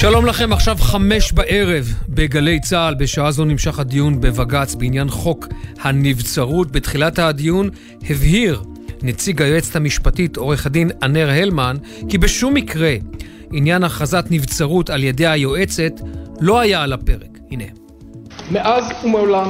שלום לכם, עכשיו חמש בערב בגלי צה"ל. בשעה זו נמשך הדיון בבג"ץ בעניין חוק הנבצרות. בתחילת הדיון הבהיר נציג היועצת המשפטית, עורך הדין ענר הלמן, כי בשום מקרה עניין הכרזת נבצרות על ידי היועצת לא היה על הפרק. הנה. מאז ומעולם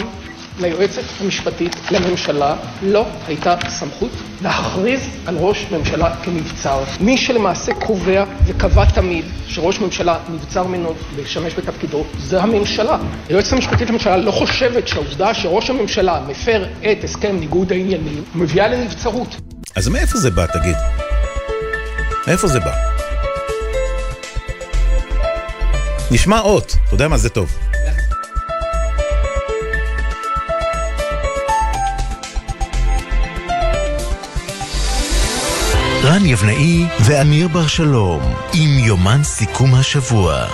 ליועצת המשפטית לממשלה לא הייתה סמכות להכריז על ראש ממשלה כנבצר. מי שלמעשה קובע וקבע תמיד שראש ממשלה נבצר ממנו לשמש בתפקידו זה הממשלה. היועצת המשפטית לממשלה לא חושבת שהעובדה שראש הממשלה מפר את הסכם ניגוד העניינים מביאה לנבצרות. אז מאיפה זה בא, תגיד? מאיפה זה בא? נשמע אות, אתה יודע מה זה טוב. רן יבנאי ואמיר בר שלום עם יומן סיכום השבוע.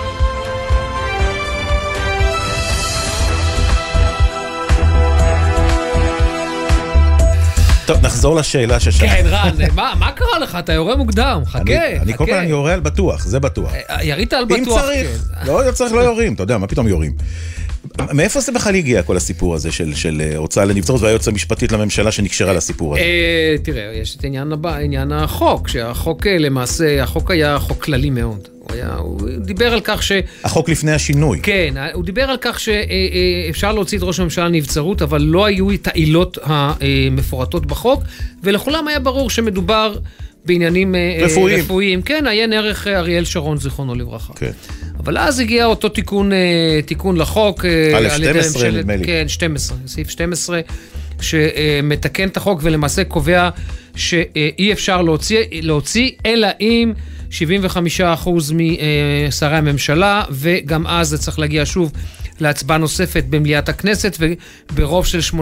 טוב, נחזור לשאלה ששאלת. כן, רן, מה, מה קרה לך? אתה יורה מוקדם, חכה, אני, חכה. אני כל פעם אני יורה על בטוח, זה בטוח. אה, ירית על אם בטוח, צריך, כן. לא, לא צריך, לא יורים, אתה יודע, מה פתאום יורים? מאיפה זה בכלל הגיע, כל הסיפור הזה של, של אה, הוצאה לנבצרות והיועצת המשפטית לממשלה שנקשרה לסיפור הזה? אה, תראה, יש את עניין הבא, עניין החוק, שהחוק אה, למעשה, החוק היה חוק כללי מאוד. הוא היה, הוא דיבר על כך ש... החוק לפני השינוי. כן, הוא דיבר על כך שאפשר להוציא את ראש הממשלה לנבצרות, אבל לא היו את העילות המפורטות בחוק, ולכולם היה ברור שמדובר בעניינים אה, רפואיים. רפואיים. כן, עיין ערך אה, אריאל שרון, זכרונו לברכה. כן. אבל אז הגיע אותו תיקון, אה, תיקון לחוק. אה, א', על ידי 12 ממשלת- נדמה לי. כן, 12, סעיף 12, שמתקן את החוק ולמעשה קובע שאי אפשר להוציא, להוציא אלא אם 75% משרי הממשלה, וגם אז זה צריך להגיע שוב להצבעה נוספת במליאת הכנסת, וברוב של 80%.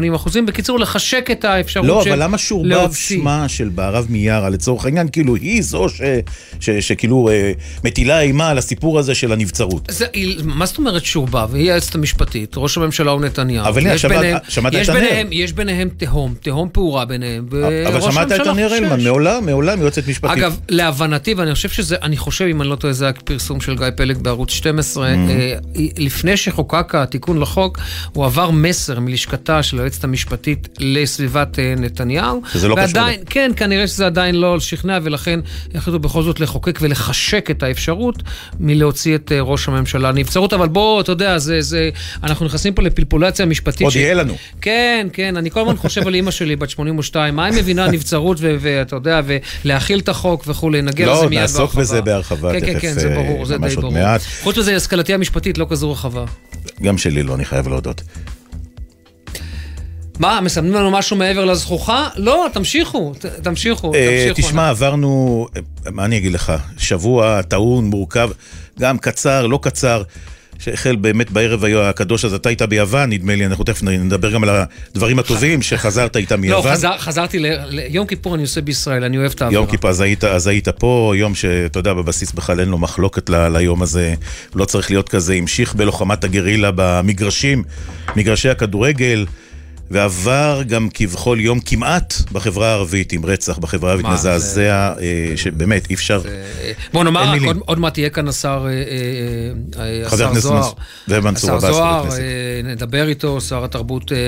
בקיצור, לחשק את האפשרות לא, של אבל למה שורבב להוציא. שמה של בהרב מיארה לצורך העניין? כאילו היא זו ש- ש- שכאילו אה, מטילה אימה על הסיפור הזה של הנבצרות. זה, מה זאת אומרת שורבב? היא היועצת המשפטית, ראש הממשלה הוא נתניהו. אבל הנה, שמעת- את הנר. יש ביניהם תהום, תהום פעורה ביניהם. אבל שמעת את הנר. הלמן, מעולם, מעולם יועצת משפטית. אגב, להבנתי, ואני חושב שזה, אני חושב, אם אני לא טועה, זה היה פרסום של גיא פלג בערוץ 12, Mm-hmm. אה, לפני שחוקק התיקון לחוק, הוא עבר מסר מלשכתה של היועצת המשפטית לסביבת אה, נתניהו. שזה לא קשור ועדיין, כן, כנראה שזה עדיין לא שכנע, ולכן החליטו בכל זאת לחוקק ולחשק את האפשרות מלהוציא את אה, ראש הממשלה לנבצרות, אבל בוא, אתה יודע, זה, זה, אנחנו נכנסים פה לפלפולציה משפטית. עוד ש- יהיה לנו. כן, כן, אני כל הזמן חושב על אימא שלי, בת 82, מה היא מבינה נבצרות, ואתה יודע, ולהכיל את החוק וכולי, נגיע לא, לזה מיד נעסוק בהרחבה. בזה בהרחבה כן, כן, תכף, כן, זה אה, ברור, זה די ברור. מעט. חוץ מזה, השכלתי המשפטית לא כזו רחבה. גם שלי לא, אני חייב להודות. מה, מסמנים לנו משהו מעבר לזכוכה? לא, תמשיכו, ת- תמשיכו, אה, תמשיכו. תשמע, עברנו, אה, מה אני אגיד לך, שבוע טעון, מורכב, גם קצר, לא קצר. שהחל באמת בערב הקדוש, אז אתה היית ביוון, נדמה לי, אנחנו תכף נדבר גם על הדברים הטובים שחזרת איתם לא, מיוון. חזר, חזרתי ל... ליום כיפור אני עושה בישראל, אני אוהב את האווירה. יום כיפור, אז היית, אז היית פה, יום שאתה יודע, בבסיס בכלל אין לו מחלוקת ל, ליום הזה, לא צריך להיות כזה, המשיך בלוחמת הגרילה במגרשים, מגרשי הכדורגל, ועבר גם כבכל יום כמעט בחברה הערבית, עם רצח בחברה הערבית מזעזע, אה, שבאמת אי אפשר, בוא אין נאמר, מילים. עוד, עוד מעט יהיה כאן השר, אה, אה, אה, השר זוהר. מנס- ומנסור עבאס, חבר זוהר, הכנסת. אה, נדבר איתו, שר התרבות אה,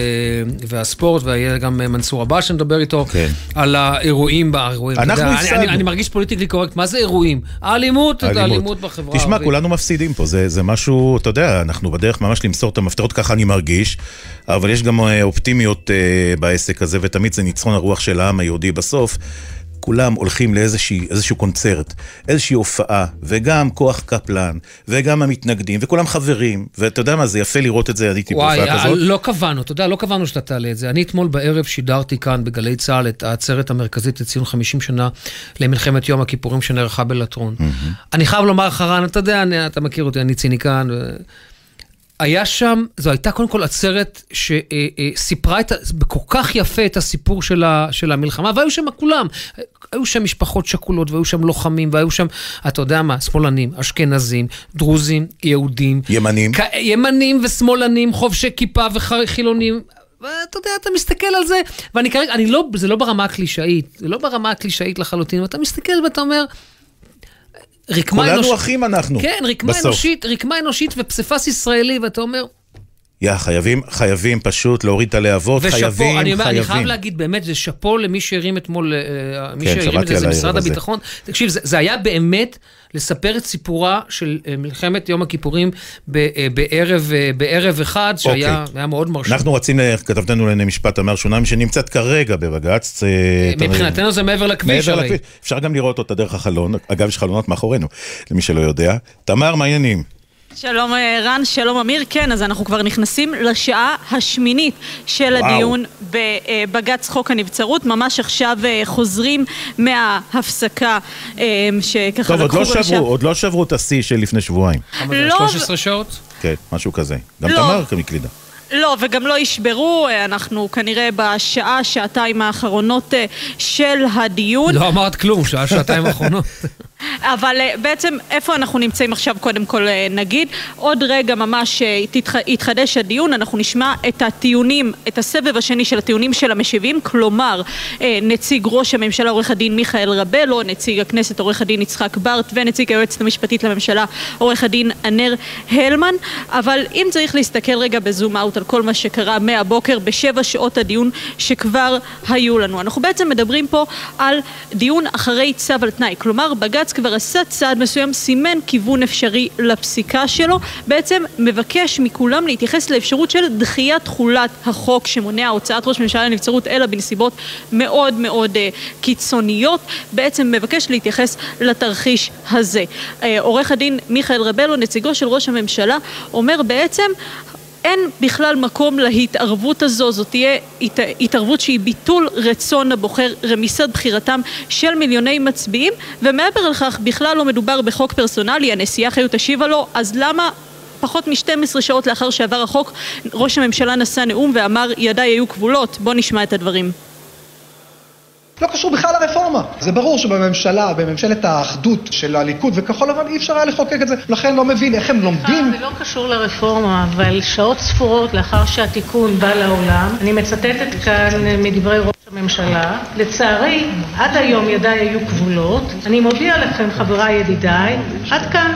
והספורט, ויהיה גם מנסור עבאס שנדבר איתו, כן. על האירועים באירועים. אנחנו יודע, אני, הפסדנו. אני, אני מרגיש פוליטיקלי קורקט, מה זה אירועים? האלימות, האלימות בחברה הערבית. תשמע, כולנו מפסידים פה, זה, זה משהו, אתה יודע, אנחנו בדרך ממש למסור את המפתחות, ככה אני מרגיש, אבל יש גם אה, אופטימיות אה, בעסק הזה, ותמיד זה ניצחון הרוח של העם היהודי בסוף. כולם הולכים לאיזשהו קונצרט, איזושהי הופעה, וגם כוח קפלן, וגם המתנגדים, וכולם חברים, ואתה יודע מה, זה יפה לראות את זה, הייתי וואי, בהופעה אה, כזאת. לא קבענו, אתה יודע, לא קבענו שאתה תעלה את זה. אני אתמול בערב שידרתי כאן בגלי צה"ל את העצרת המרכזית לציון 50 שנה למלחמת יום הכיפורים שנערכה בלטרון. אני חייב לומר לך, רן, אתה יודע, אני- אתה מכיר אותי, אני ציניקן. ו- היה שם, זו הייתה קודם כל עצרת שסיפרה את, כל כך יפה את הסיפור של, ה, של המלחמה, והיו שם כולם. היו שם משפחות שכולות, והיו שם לוחמים, והיו שם, אתה יודע מה, שמאלנים, אשכנזים, דרוזים, יהודים. ימנים. כ- ימנים ושמאלנים, חובשי כיפה וחילונים. ואתה יודע, אתה מסתכל על זה, ואני כרגע, אני לא, זה לא ברמה הקלישאית, זה לא ברמה הקלישאית לחלוטין, ואתה מסתכל ואתה אומר, רקמה כולנו אנוש- אחים אנחנו, כן, רקמה בסוף. אנושית, רקמה אנושית ופסיפס ישראלי, ואתה אומר, יא, חייבים, חייבים פשוט להוריד את הלהבות, ושאפו, חייבים, אני אומר, אני חייבים. חייב להגיד באמת, זה שאפו למי שהרים אתמול, אה, מי כן, שהרים את זה, זה משרד הזה. הביטחון. תקשיב, זה, זה היה באמת לספר את סיפורה של אה, מלחמת יום הכיפורים ב, אה, בערב, בערב אחד, שהיה אוקיי. היה מאוד מרשים. אנחנו רצים, כתבתנו לענייני משפט, אמר שונם, שנמצאת כרגע בבג"ץ. מבחינתנו זה מעבר לכביש מעבר הרי. לכביש. אפשר גם לראות אותה דרך החלון, אגב, יש חלונות מאחורינו, למי שלא יודע. תמר, מה העניינים? שלום אה, רן, שלום אמיר. כן, אז אנחנו כבר נכנסים לשעה השמינית של וואו. הדיון בבג"ץ חוק הנבצרות. ממש עכשיו אה, חוזרים מההפסקה אה, שככה טוב, עוד לקחו לא גם שברו, עוד לא שברו את השיא של לפני שבועיים. כמה זה, לא, 13 שעות? כן, משהו כזה. גם לא. תמר כמקלידה. לא, וגם לא ישברו, אה, אנחנו כנראה בשעה, שעתיים האחרונות אה, של הדיון. לא אמרת כלום, שעה, שעתיים האחרונות. אבל אה, בעצם איפה אנחנו נמצאים עכשיו קודם כל אה, נגיד? עוד רגע ממש אה. יתחדש הדיון אנחנו נשמע את הטיעונים את הסבב השני של הטיעונים של המשיבים כלומר נציג ראש הממשלה עורך הדין מיכאל רבלו נציג הכנסת עורך הדין יצחק ברט ונציג היועצת המשפטית לממשלה עורך הדין ענר הלמן. אבל אם צריך להסתכל רגע בזום אאוט על כל מה שקרה מהבוקר בשבע שעות הדיון שכבר היו לנו. אנחנו בעצם מדברים פה על דיון אחרי צו על תנאי. כלומר בג"ץ כבר עשה צעד מסוים, סימן כיוון אפשרי לפסיקה שלו, בעצם מבקש מכולם להתייחס לאפשרות של דחיית תחולת החוק שמונע הוצאת ראש ממשלה לנבצרות אלא בנסיבות מאוד מאוד uh, קיצוניות, בעצם מבקש להתייחס לתרחיש הזה. Uh, עורך הדין מיכאל רבלו, נציגו של ראש הממשלה, אומר בעצם אין בכלל מקום להתערבות הזו, זאת תהיה הת... התערבות שהיא ביטול רצון הבוחר, רמיסת בחירתם של מיליוני מצביעים, ומעבר לכך בכלל לא מדובר בחוק פרסונלי, הנשיאה חיות השיבה לו, אז למה פחות מ-12 שעות לאחר שעבר החוק, ראש הממשלה נשא נאום ואמר ידיי היו כבולות? בואו נשמע את הדברים. לא קשור בכלל לרפורמה. זה ברור שבממשלה, בממשלת האחדות של הליכוד וכחול לבן אי אפשר היה לחוקק את זה. לכן לא מבין איך הם לומדים. זה לא קשור לרפורמה, אבל שעות ספורות לאחר שהתיקון בא לעולם, אני מצטטת כאן מדברי ראש הממשלה, לצערי, עד היום ידיי היו כבולות, אני מודיע לכם, חבריי ידידיי, עד כאן.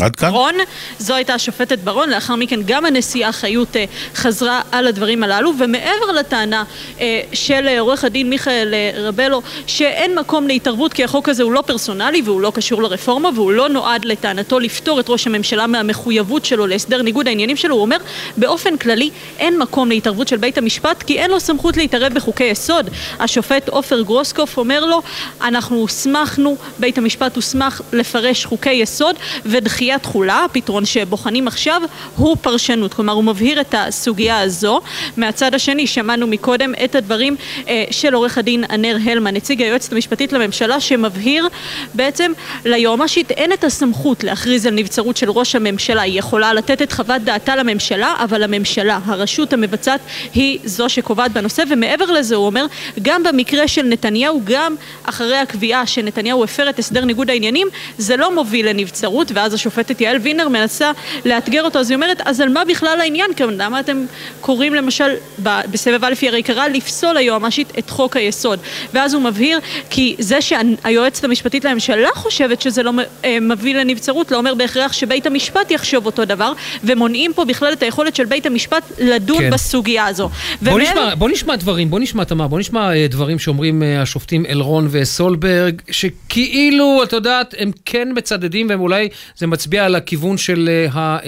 עד כאן? ברון, זו הייתה השופטת ברון, לאחר מכן גם הנשיאה חיות אה, חזרה על הדברים הללו, ומעבר לטענה אה, של אה, עורך הדין מיכאל רבלו, שאין מקום להתערבות כי החוק הזה הוא לא פרסונלי והוא לא קשור לרפורמה והוא לא נועד לטענתו לפטור את ראש הממשלה מהמחויבות שלו להסדר ניגוד העניינים שלו, הוא אומר באופן כללי אין מקום להתערבות של בית המשפט כי אין לו סמכות להתערב בחוקי יסוד. השופט עופר גרוסקופ אומר לו, אנחנו הוסמכנו, בית המשפט הוסמך לפרש חוקי יסוד ודחייה דחיית תחולה, הפתרון שבוחנים עכשיו הוא פרשנות, כלומר הוא מבהיר את הסוגיה הזו. מהצד השני שמענו מקודם את הדברים אה, של עורך הדין ענר הלמן, נציג היועצת המשפטית לממשלה, שמבהיר בעצם ליועמ"שית אין את הסמכות להכריז על נבצרות של ראש הממשלה, היא יכולה לתת את חוות דעתה לממשלה, אבל הממשלה, הרשות המבצעת, היא זו שקובעת בנושא, ומעבר לזה הוא אומר, גם במקרה של נתניהו, גם אחרי הקביעה שנתניהו הפר את הסדר ניגוד העניינים, זה לא מוביל לנבצרות, ואז השופט השופטת יעל וינר מנסה לאתגר אותו, אז היא אומרת, אז על מה בכלל העניין? כי למה אתם קוראים למשל, בסבב א' היא הרי קראה לפסול היועמ"שית את חוק היסוד. ואז הוא מבהיר, כי זה שהיועצת המשפטית לממשלה חושבת שזה לא מביא לנבצרות, לא אומר בהכרח שבית המשפט יחשוב אותו דבר, ומונעים פה בכלל את היכולת של בית המשפט לדון כן. בסוגיה הזו. בוא, ומאל... נשמע, בוא נשמע דברים, בוא נשמע, תמר, בוא נשמע דברים שאומרים השופטים אלרון וסולברג, שכאילו, את יודעת, הם כן מצדדים, והם אולי, זה מצביע על הכיוון של, ה,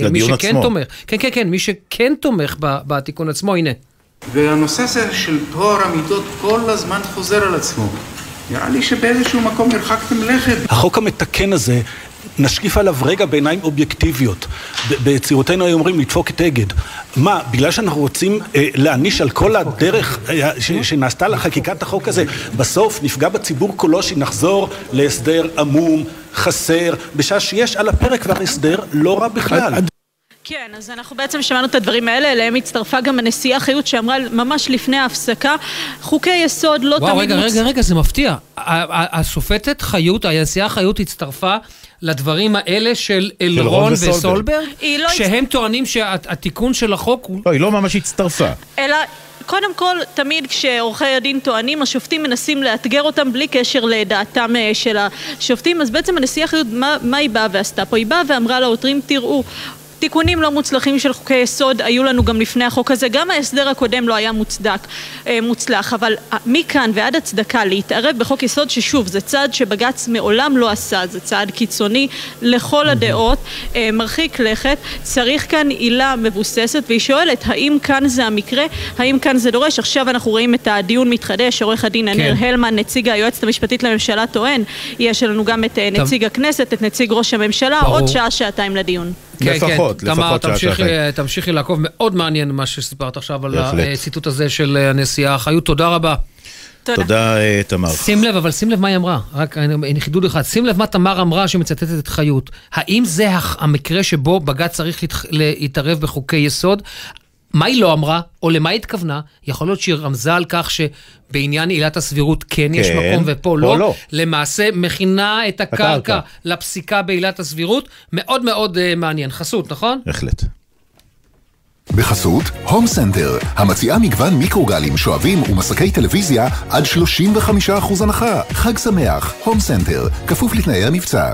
של מי שכן עצמו. תומך. כן, כן, כן, מי שכן תומך בתיקון עצמו, הנה. והנושא הזה של טוהר המידות כל הזמן חוזר על עצמו. נראה לי שבאיזשהו מקום הרחקתם לכת. החוק המתקן הזה, נשקיף עליו רגע בעיניים אובייקטיביות. בצעירותינו היו אומרים לדפוק את אגד. מה, בגלל שאנחנו רוצים אה, להעניש על כל הדרך אה, ש, שנעשתה לחקיקת החוק הזה, בסוף נפגע בציבור כולו שנחזור להסדר עמום, חסר, בשעה שיש על הפרק כבר הסדר לא רע בכלל. כן, אז אנחנו בעצם שמענו את הדברים האלה, אליהם הצטרפה גם הנשיאה חיות שאמרה ממש לפני ההפסקה, חוקי יסוד לא וואו, תמיד... רגע, רגע, רגע, זה מפתיע. השופטת חיות, הנשיאה חיות הצטרפה לדברים האלה של אלרון וסולברג, לא שהם טוענים שהתיקון של החוק הוא... לא, היא לא ממש הצטרפה. אלא... קודם כל, תמיד כשעורכי הדין טוענים, השופטים מנסים לאתגר אותם בלי קשר לדעתם אה, של השופטים, אז בעצם הנשיאה חיות, מה, מה היא באה ועשתה פה? היא באה ואמרה לעותרים, תראו, תיקונים לא מוצלחים של חוקי יסוד היו לנו גם לפני החוק הזה, גם ההסדר הקודם לא היה מוצדק, אה, מוצלח, אבל מכאן ועד הצדקה להתערב בחוק יסוד ששוב זה צעד שבג"ץ מעולם לא עשה, זה צעד קיצוני לכל הדעות, אה, מרחיק לכת, צריך כאן עילה מבוססת והיא שואלת האם כאן זה המקרה, האם כאן זה דורש, עכשיו אנחנו רואים את הדיון מתחדש, עורך הדין ענר כן. הלמן, נציג היועצת המשפטית לממשלה טוען, יש לנו גם את אה, נציג הכנסת, את נציג ראש הממשלה, ברור. עוד שעה שעתיים לדיון. כן, לפחות, כן. לפחות תמר, שעה, תמשיכי, שעתיים. תמשיכי לעקוב, מאוד מעניין מה שסיפרת עכשיו על בהחלט. הציטוט הזה של הנשיאה חיות, תודה רבה. תודה, אה, תמר. שים לב, אבל שים לב מה היא אמרה, רק אני- אני חידוד אחד, שים לב מה תמר אמרה שמצטטת את חיות. האם זה המקרה שבו בג"ץ צריך להתערב בחוקי יסוד? מה היא לא אמרה, או למה היא התכוונה? יכול להיות שהיא רמזה על כך שבעניין עילת הסבירות כן יש כן, מקום ופה פה לא. לא. למעשה מכינה את הקרקע הקרקע. לפסיקה בעילת הסבירות. מאוד מאוד אה, מעניין. חסות, נכון? בהחלט. בחסות, הום סנטר, המציעה מגוון מיקרוגלים, שואבים ומסכי טלוויזיה עד 35% הנחה. חג שמח, הום סנטר, כפוף לתנאי המבצע.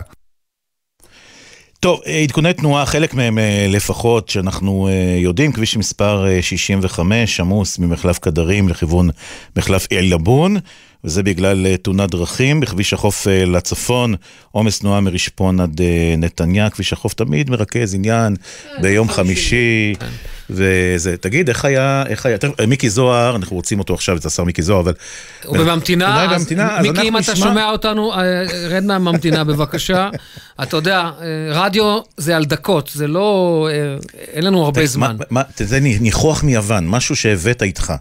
טוב, אה, עדכוני תנועה, חלק מהם אה, לפחות, שאנחנו אה, יודעים, כביש מספר אה, 65, עמוס ממחלף קדרים לכיוון מחלף עיילבון, וזה בגלל אה, תאונת דרכים. בכביש החוף אה, לצפון, עומס תנועה מרשפון עד אה, נתניה, כביש החוף תמיד מרכז עניין ביום חמישי, וזה. תגיד, איך היה, איך היה, תכף, מיקי זוהר, אנחנו רוצים אותו עכשיו, את השר מיקי זוהר, אבל... הוא בממתינה, אז בממתינה, אז מיקי, אם אנחנו אתה נשמע- שומע אותנו, רד מהממתינה בבקשה. אתה יודע, רדיו זה על דקות, זה לא... אין לנו הרבה מה- זמן. מה- זה ניחוח מיוון, משהו שהבאת איתך.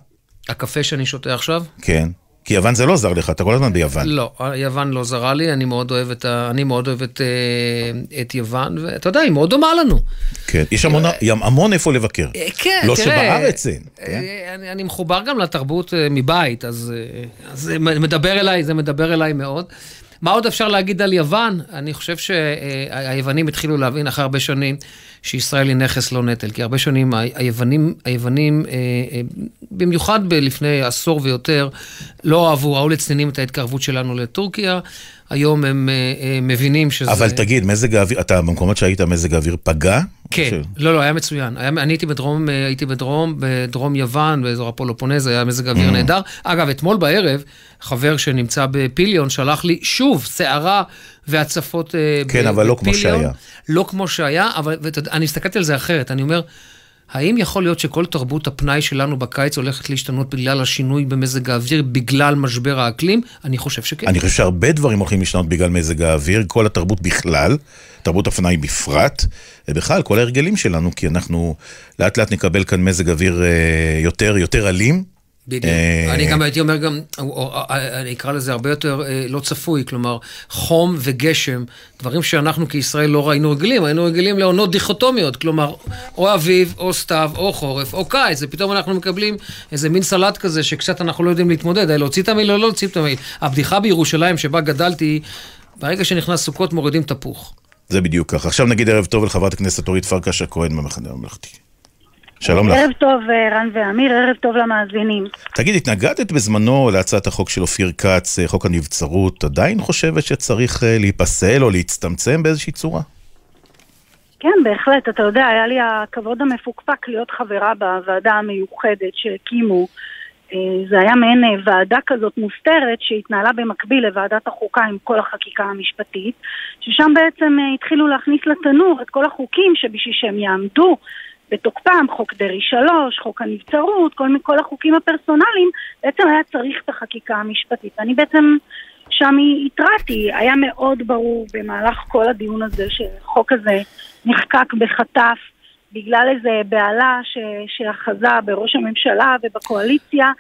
הקפה שאני שותה עכשיו? כן. כי יוון זה לא זר לך, אתה כל הזמן ביוון. לא, יוון לא זרה לי, אני מאוד אוהב את, ה... אני מאוד אוהב את, אה, את יוון, ואתה יודע, היא מאוד דומה לנו. כן, יש המון, המון איפה לבקר. אה, כן, לא תראה. שבארץ אין. כן? אה, אני, אני מחובר גם לתרבות מבית, אז, אז זה מדבר אליי, זה מדבר אליי מאוד. מה עוד אפשר להגיד על יוון? אני חושב שהיוונים התחילו להבין אחרי הרבה שנים שישראל היא נכס לא נטל, כי הרבה שנים היוונים, היוונים אה, אה, במיוחד לפני עשור ויותר, לא אהבו, ראו לצנינים את ההתקרבות שלנו לטורקיה. היום הם אה, אה, מבינים שזה... אבל תגיד, מזג האוויר, אתה במקומות שהיית, מזג האוויר פגע? כן, ש- לא, לא, היה מצוין. היה, אני הייתי בדרום, אה, הייתי בדרום, בדרום יוון, באזור הפולופונז, היה מזג אוויר Mm. נהדר. אגב, אתמול בערב, חבר שנמצא בפיליון שלח לי שוב סערה והצפות כן, ב- אבל לא כמו. שהיה. לא כמו שהיה, אבל ואתה אני הסתכלתי על זה אחרת. אני אומר, האם יכול להיות שכל תרבות הפנאי שלנו בקיץ הולכת להשתנות בגלל השינוי במזג האוויר, בגלל משבר האקלים? אני חושב שכן. אני חושב שהרבה דברים הולכים להשתנות בגלל מזג האוויר, כל התרבות בכלל, תרבות הפנאי בפרט, ובכלל, כל ההרגלים שלנו, כי אנחנו לאט לאט נקבל כאן מזג אוויר אה, יותר, יותר אלים. בדיוק. אה, אני גם הייתי אומר גם, או- או- אני אקרא לזה הרבה יותר אה, לא צפוי, כלומר, חום וגשם, דברים שאנחנו כישראל לא ראינו רגילים, היינו רגילים לעונות דיכוטומיות, כלומר, או אביב, או סתיו, או חורף, או קיץ, ופתאום אנחנו מקבלים איזה מין סלט כזה שקצת אנחנו לא יודעים להתמודד, אה, להוציא את המיל או לא להוציא את המיל. הבדיחה בירושלים שבה גדלתי, ברגע שנכנס סוכות מורידים תפוח. זה בדיוק ככה. עכשיו נגיד ערב טוב לחברת הכנסת אורית פרקש הכהן במחנה הממלכתי. שלום לך. ערב טוב, אה, רן ואמיר, ערב טוב למאזינים. תגיד, התנגדת בזמנו להצעת החוק של אופיר כץ, אה, חוק הנבצרות, עדיין חושבת שצריך אה, להיפסל או להצטמצם באיזושהי צורה? כן, בהחלט. אתה יודע, היה לי הכבוד המפוקפק להיות חברה בוועדה המיוחדת שהקימו. זה היה מעין ועדה כזאת מוסתרת שהתנהלה במקביל לוועדת החוקה עם כל החקיקה המשפטית, ששם בעצם התחילו להכניס לתנור את כל החוקים שבשביל שהם יעמדו בתוקפם, חוק דרעי 3, חוק הנבצרות, כל, כל החוקים הפרסונליים, בעצם היה צריך את החקיקה המשפטית. אני בעצם שם התרעתי, היה מאוד ברור במהלך כל הדיון הזה שחוק הזה נחקק בחטף בגלל איזה בהלה שאחזה בראש הממשלה ובקואליציה,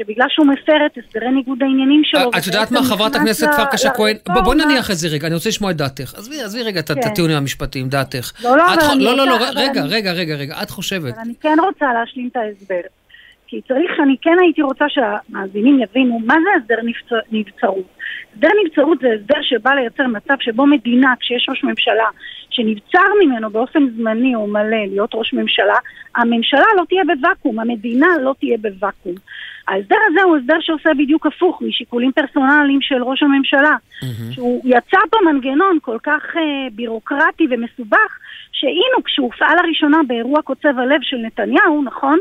שבגלל שהוא מפר את הסדרי ניגוד העניינים שלו. את יודעת מה, חברת הכנסת פרקש הכהן? בוא- בוא לרפורמה. נניח את זה רגע, אני רוצה לשמוע את דעתך. עזבי, עזבי רגע את כן. הטיעונים המשפטיים, דעתך. לא, לא, לא, לא, לא, רגע, רגע, רגע, רגע, את חושבת. אבל אני כן רוצה להשלים את ההסבר. כי צריך, אני כן הייתי רוצה שהמאזינים יבינו מה זה הסדר נבצ- נבצרות. הסדר נבצרות זה הסדר שבא לייצר מצב שבו מדינה, כשיש ראש ממשלה שנבצר ממנו באופן זמני או מלא להיות ראש ממשלה, הממשלה לא תהיה בוואקום, המדינה לא תהיה בוואקום. ההסדר הזה הוא הסדר שעושה בדיוק הפוך משיקולים פרסונליים של ראש הממשלה. שהוא יצר פה מנגנון כל כך אה, בירוקרטי ומסובך, שהנה כשהוא הופעל לראשונה באירוע קוצב הלב של נתניהו, נכון?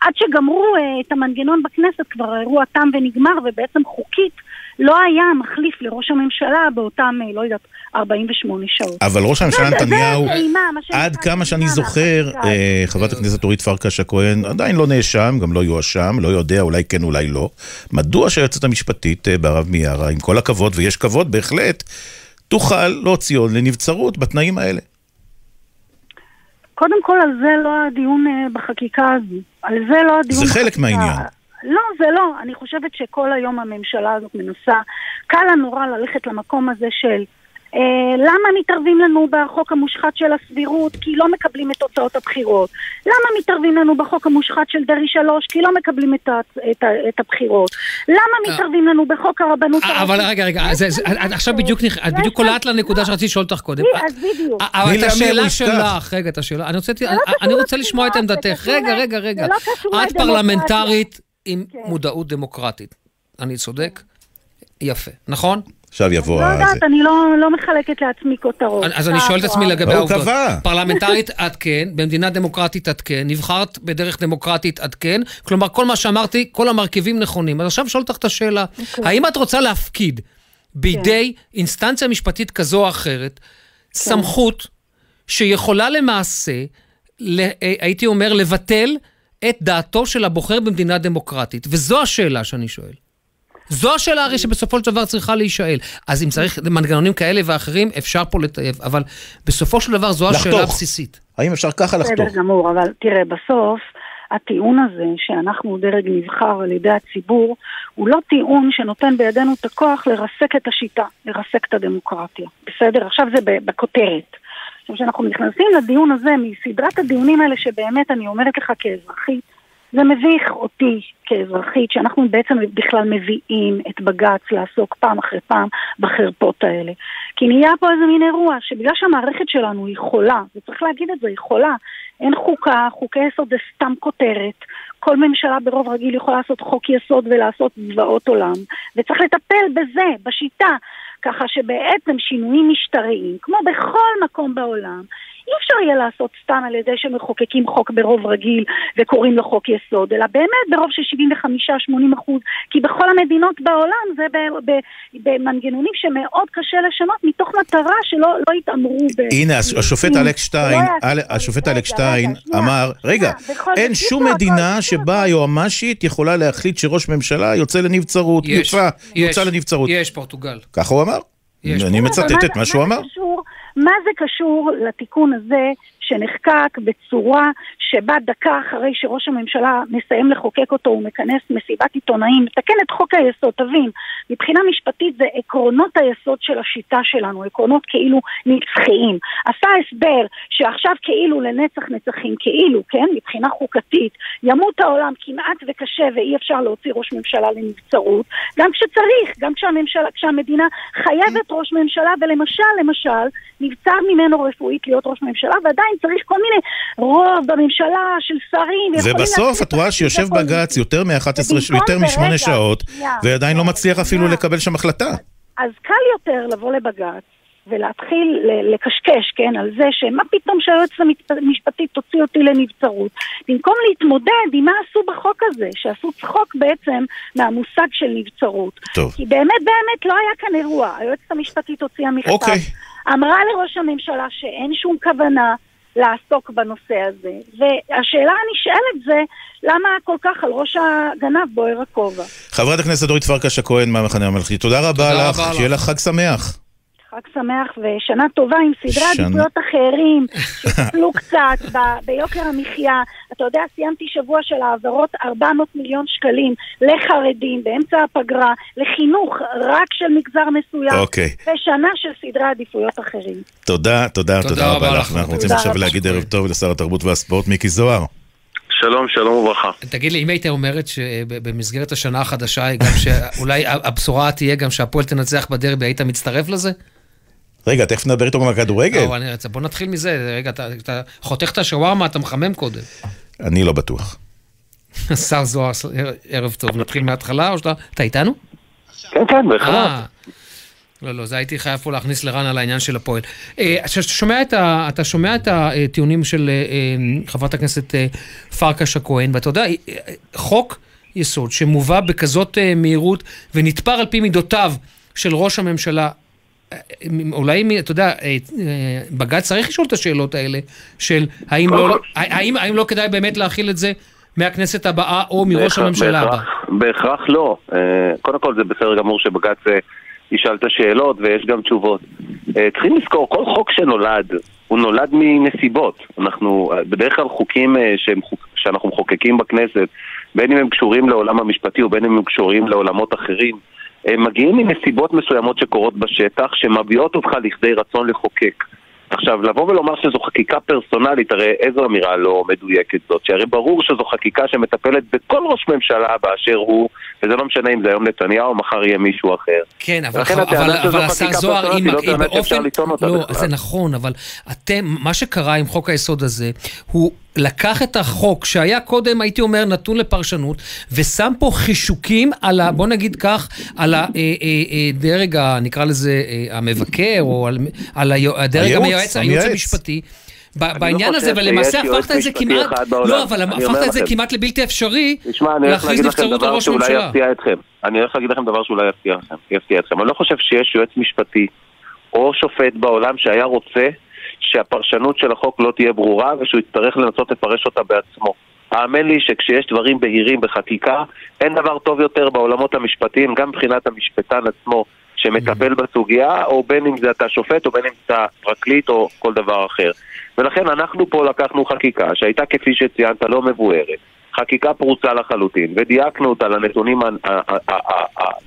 עד שגמרו אה, את המנגנון בכנסת כבר האירוע תם ונגמר, ובעצם חוקית לא היה מחליף לראש הממשלה באותם, אה, לא יודעת, 48 שעות. אבל ראש הממשלה זה נתניהו, עד כמה שאני זוכר. אה, חברת הכנסת אורית פרקש הכהן עדיין לא נאשם, גם לא יואשם, לא יודע, אולי כן, אולי לא. מדוע שהיועצת המשפטית בהרב מיארה, עם כל הכבוד, ויש כבוד בהחלט, תוכל להוציא לנבצרות בתנאים האלה? קודם כל, על זה לא הדיון אה, בחקיקה הזו. על זה לא הדיון זה חלק בחקיקה. מהעניין. לא, זה לא. אני חושבת שכל היום הממשלה הזאת מנסה, קל לה נורא ללכת למקום הזה של למה מתערבים לנו בחוק המושחת של הסבירות? כי לא מקבלים את תוצאות הבחירות. למה מתערבים לנו בחוק המושחת של דרעי 3? כי לא מקבלים את, ה, את, את הבחירות. למה מתערבים לנו בחוק הרבנות אה, אבל רגע, רגע, את עכשיו בדיוק נכ- את בדיוק קולעת לנקודה שרציתי לשאול אותך קודם. אז בדיוק. אבל את השאלה. שלך, רגע, את השאלה, אני רוצה- לא אני רוצה לשמוע את עמדתך. רגע, רגע, רגע. לא את. פרלמנטרית עם כן. מודעות דמוקרטית. אני צודק? יפה, נכון? עכשיו יבוא לא ה... יודעת, אני לא, לא מחלקת לעצמי כותרות. אז אני שואל את עצמי לגבי לא, הוא העובדות. קבע. פרלמנטרית את כן, במדינה דמוקרטית את כן, נבחרת בדרך דמוקרטית את כן, כלומר כל מה שאמרתי, כל המרכיבים נכונים. אז עכשיו שואל אותך את השאלה, אוקיי. האם את רוצה להפקיד בידי אינסטנציה משפטית כזו או אחרת, סמכות שיכולה למעשה, אה, הייתי אומר, לבטל את דעתו של הבוחר במדינה דמוקרטית? וזו השאלה שאני שואל. זו השאלה הרי שבסופו של דבר צריכה להישאל. אז אם צריך מנגנונים כאלה ואחרים, אפשר פה לטייב, אבל בסופו של דבר זו השאלה לחתוך. הבסיסית. האם אפשר ככה לחתוך? בסדר גמור, אבל תראה, בסוף הטיעון הזה שאנחנו דרג נבחר על ידי הציבור, הוא לא טיעון שנותן בידינו את הכוח לרסק את השיטה, לרסק את הדמוקרטיה. בסדר? עכשיו זה בכותרת. עכשיו, כשאנחנו נכנסים לדיון הזה, מסדרת הדיונים האלה שבאמת אני אומרת לך כאזרחית, זה מביך אותי כאזרחית, שאנחנו בעצם בכלל מביאים את בג"ץ לעסוק פעם אחרי פעם בחרפות האלה. כי נהיה פה איזה מין אירוע, שבגלל שהמערכת שלנו היא חולה, וצריך להגיד את זה, היא חולה, אין חוקה, חוקי יסוד זה סתם כותרת. כל ממשלה ברוב רגיל יכולה לעשות חוק יסוד ולעשות זוועות עולם, וצריך לטפל בזה, בשיטה, ככה שבעצם שינויים משטריים, כמו בכל מקום בעולם, אי אפשר יהיה לעשות סתם על ידי שמחוקקים חוק ברוב רגיל וקוראים לו חוק יסוד, אלא באמת ברוב של 75-80 אחוז, כי בכל המדינות בעולם זה ב- ב- במנגנונים שמאוד קשה לשנות מתוך מטרה שלא לא יתעמרו ב... הנה, הש- השופט לא אלכס שטיין, אל- השופט אלכס שטיין אמר, רגע, אין שום מדינה שבה היועמ"שית יכולה להחליט שראש ממשלה יוצא לנבצרות, יש, יוצא, לנבצרות. יש פורטוגל. ככה הוא אמר? אני מצטט את מה שהוא אמר. מה זה קשור לתיקון הזה שנחקק בצורה שבה דקה אחרי שראש הממשלה מסיים לחוקק אותו, הוא מכנס מסיבת עיתונאים, מתקן את חוק היסוד, תבין, מבחינה משפטית זה עקרונות היסוד של השיטה שלנו, עקרונות כאילו נצחיים. עשה הסבר שעכשיו כאילו לנצח נצחים, כאילו, כן, מבחינה חוקתית, ימות העולם כמעט וקשה ואי אפשר להוציא ראש ממשלה לנבצרות, גם כשצריך, גם כשהממשלה, כשהמדינה חייבת ראש ממשלה, ולמשל, למשל, נבצר ממנו רפואית להיות ראש ממשלה, ועדיין צריך כל מיני רוב בממשלה של שרים. ובסוף את רואה שיושב. בג"ץ יותר מ-11, ובמקום יותר משמונה שעות, ועדיין לא מצליח אפילו. לקבל שם החלטה. אז קל יותר לבוא לבג"ץ ולהתחיל לקשקש, כן, על זה שמה פתאום שהיועצת המשפטית תוציא אותי לנבצרות, במקום להתמודד עם מה עשו בחוק הזה, שעשו צחוק בעצם מהמושג של נבצרות. טוב. כי באמת באמת לא היה כאן אירוע, היועצת המשפטית הוציאה מכתב, אוקיי. אמרה לראש הממשלה שאין שום כוונה לעסוק בנושא הזה, והשאלה הנשאלת זה, למה כל כך על ראש הגנב בוער הכובע? חברת הכנסת אורית פרקש הכהן מהמחנה הממלכתי, תודה רבה תודה לך, רבה שיהיה לך. לך חג שמח. חג שמח ושנה טובה עם סדרי עדיפויות אחרים, שטפלו קצת ב- ביוקר המחיה. אתה יודע, סיימתי שבוע של העברות 400 מיליון שקלים לחרדים באמצע הפגרה, לחינוך רק של מגזר מסוים, אוקיי. ושנה של סדרי עדיפויות אחרים. תודה, תודה, תודה תודה רבה לך. ואנחנו רוצים עכשיו. להגיד ערב טוב לשר התרבות והספורט מיקי זוהר. שלום, שלום וברכה. תגיד לי, אם היית אומרת שבמסגרת השנה החדשה, גם שאולי הבשורה תהיה גם שהפועל תנצח בדרבי, היית מצטרף לזה? רגע, תכף נדבר איתו גם על כדורגל. לא, אני, בוא נתחיל מזה. רגע, אתה, אתה חותך את השווארמה, אתה מחמם קודם. אני לא בטוח. השר זוהר, ערב טוב. נתחיל מההתחלה, או שאתה... אתה איתנו? כן, כן, בהחלט. אה, לא, לא, זה הייתי חייב פה להכניס לרן על העניין של הפועל. אה, אתה שומע את, ה, אתה שומע את הטיעונים של אה, חברת הכנסת פרקש הכהן, ואתה יודע, חוק יסוד שמובא בכזאת מהירות ונתפר על פי מידותיו של ראש הממשלה, אולי, אתה יודע, בג"ץ צריך לשאול את השאלות האלה, של האם לא, האם, האם לא כדאי באמת להכיל את זה מהכנסת הבאה או מראש בהכרח, הממשלה הבא? בהכרח לא. קודם כל זה בסדר גמור שבג"ץ ישאל את השאלות ויש גם תשובות. צריכים לזכור, כל חוק שנולד, הוא נולד מנסיבות. אנחנו, בדרך כלל חוקים שאנחנו מחוקקים בכנסת, בין אם הם קשורים לעולם המשפטי ובין אם הם קשורים לעולמות אחרים, הם מגיעים מנסיבות מסוימות שקורות בשטח, שמביאות אותך לכדי רצון לחוקק. עכשיו, לבוא ולומר שזו חקיקה פרסונלית, הרי איזו אמירה לא מדויקת זאת, שהרי ברור שזו חקיקה שמטפלת בכל ראש ממשלה באשר הוא, וזה לא משנה אם זה היום נתניהו או מחר יהיה מישהו אחר. כן, אבל, אבל, אבל השר זוהר, אם, לא אם באופן... לא, זה נכון, אבל אתם, מה שקרה עם חוק היסוד הזה, הוא לקח את החוק שהיה קודם, הייתי אומר, נתון לפרשנות, ושם פה חישוקים על ה... בוא נגיד כך, על הדרג, אה, אה, אה, נקרא לזה, המבקר, או על, על הדרג המייעץ, הייעוץ המשפטי. בעניין לא הזה, ולמעשה הפכת את זה כמעט, לא, אבל הפכת את זה כמעט לבלתי אפשרי, להכריז נבצרות על ראש הממשלה. אני הולך להגיד לכם דבר שאולי יפתיע אתכם. אני לא חושב שיש יועץ משפטי או שופט בעולם שהיה רוצה שהפרשנות של החוק לא תהיה ברורה ושהוא יצטרך לנסות לפרש אותה בעצמו. האמן לי שכשיש דברים בהירים בחקיקה, אין דבר טוב יותר בעולמות המשפטיים, גם מבחינת המשפטן עצמו שמטפל בסוגיה, או בין אם זה אתה שופט, או בין אם אתה פרקליט, או כל דבר אחר. ולכן אנחנו פה לקחנו חקיקה שהייתה כפי שציינת לא מבוארת, חקיקה פרוצה לחלוטין, ודייקנו אותה לנתונים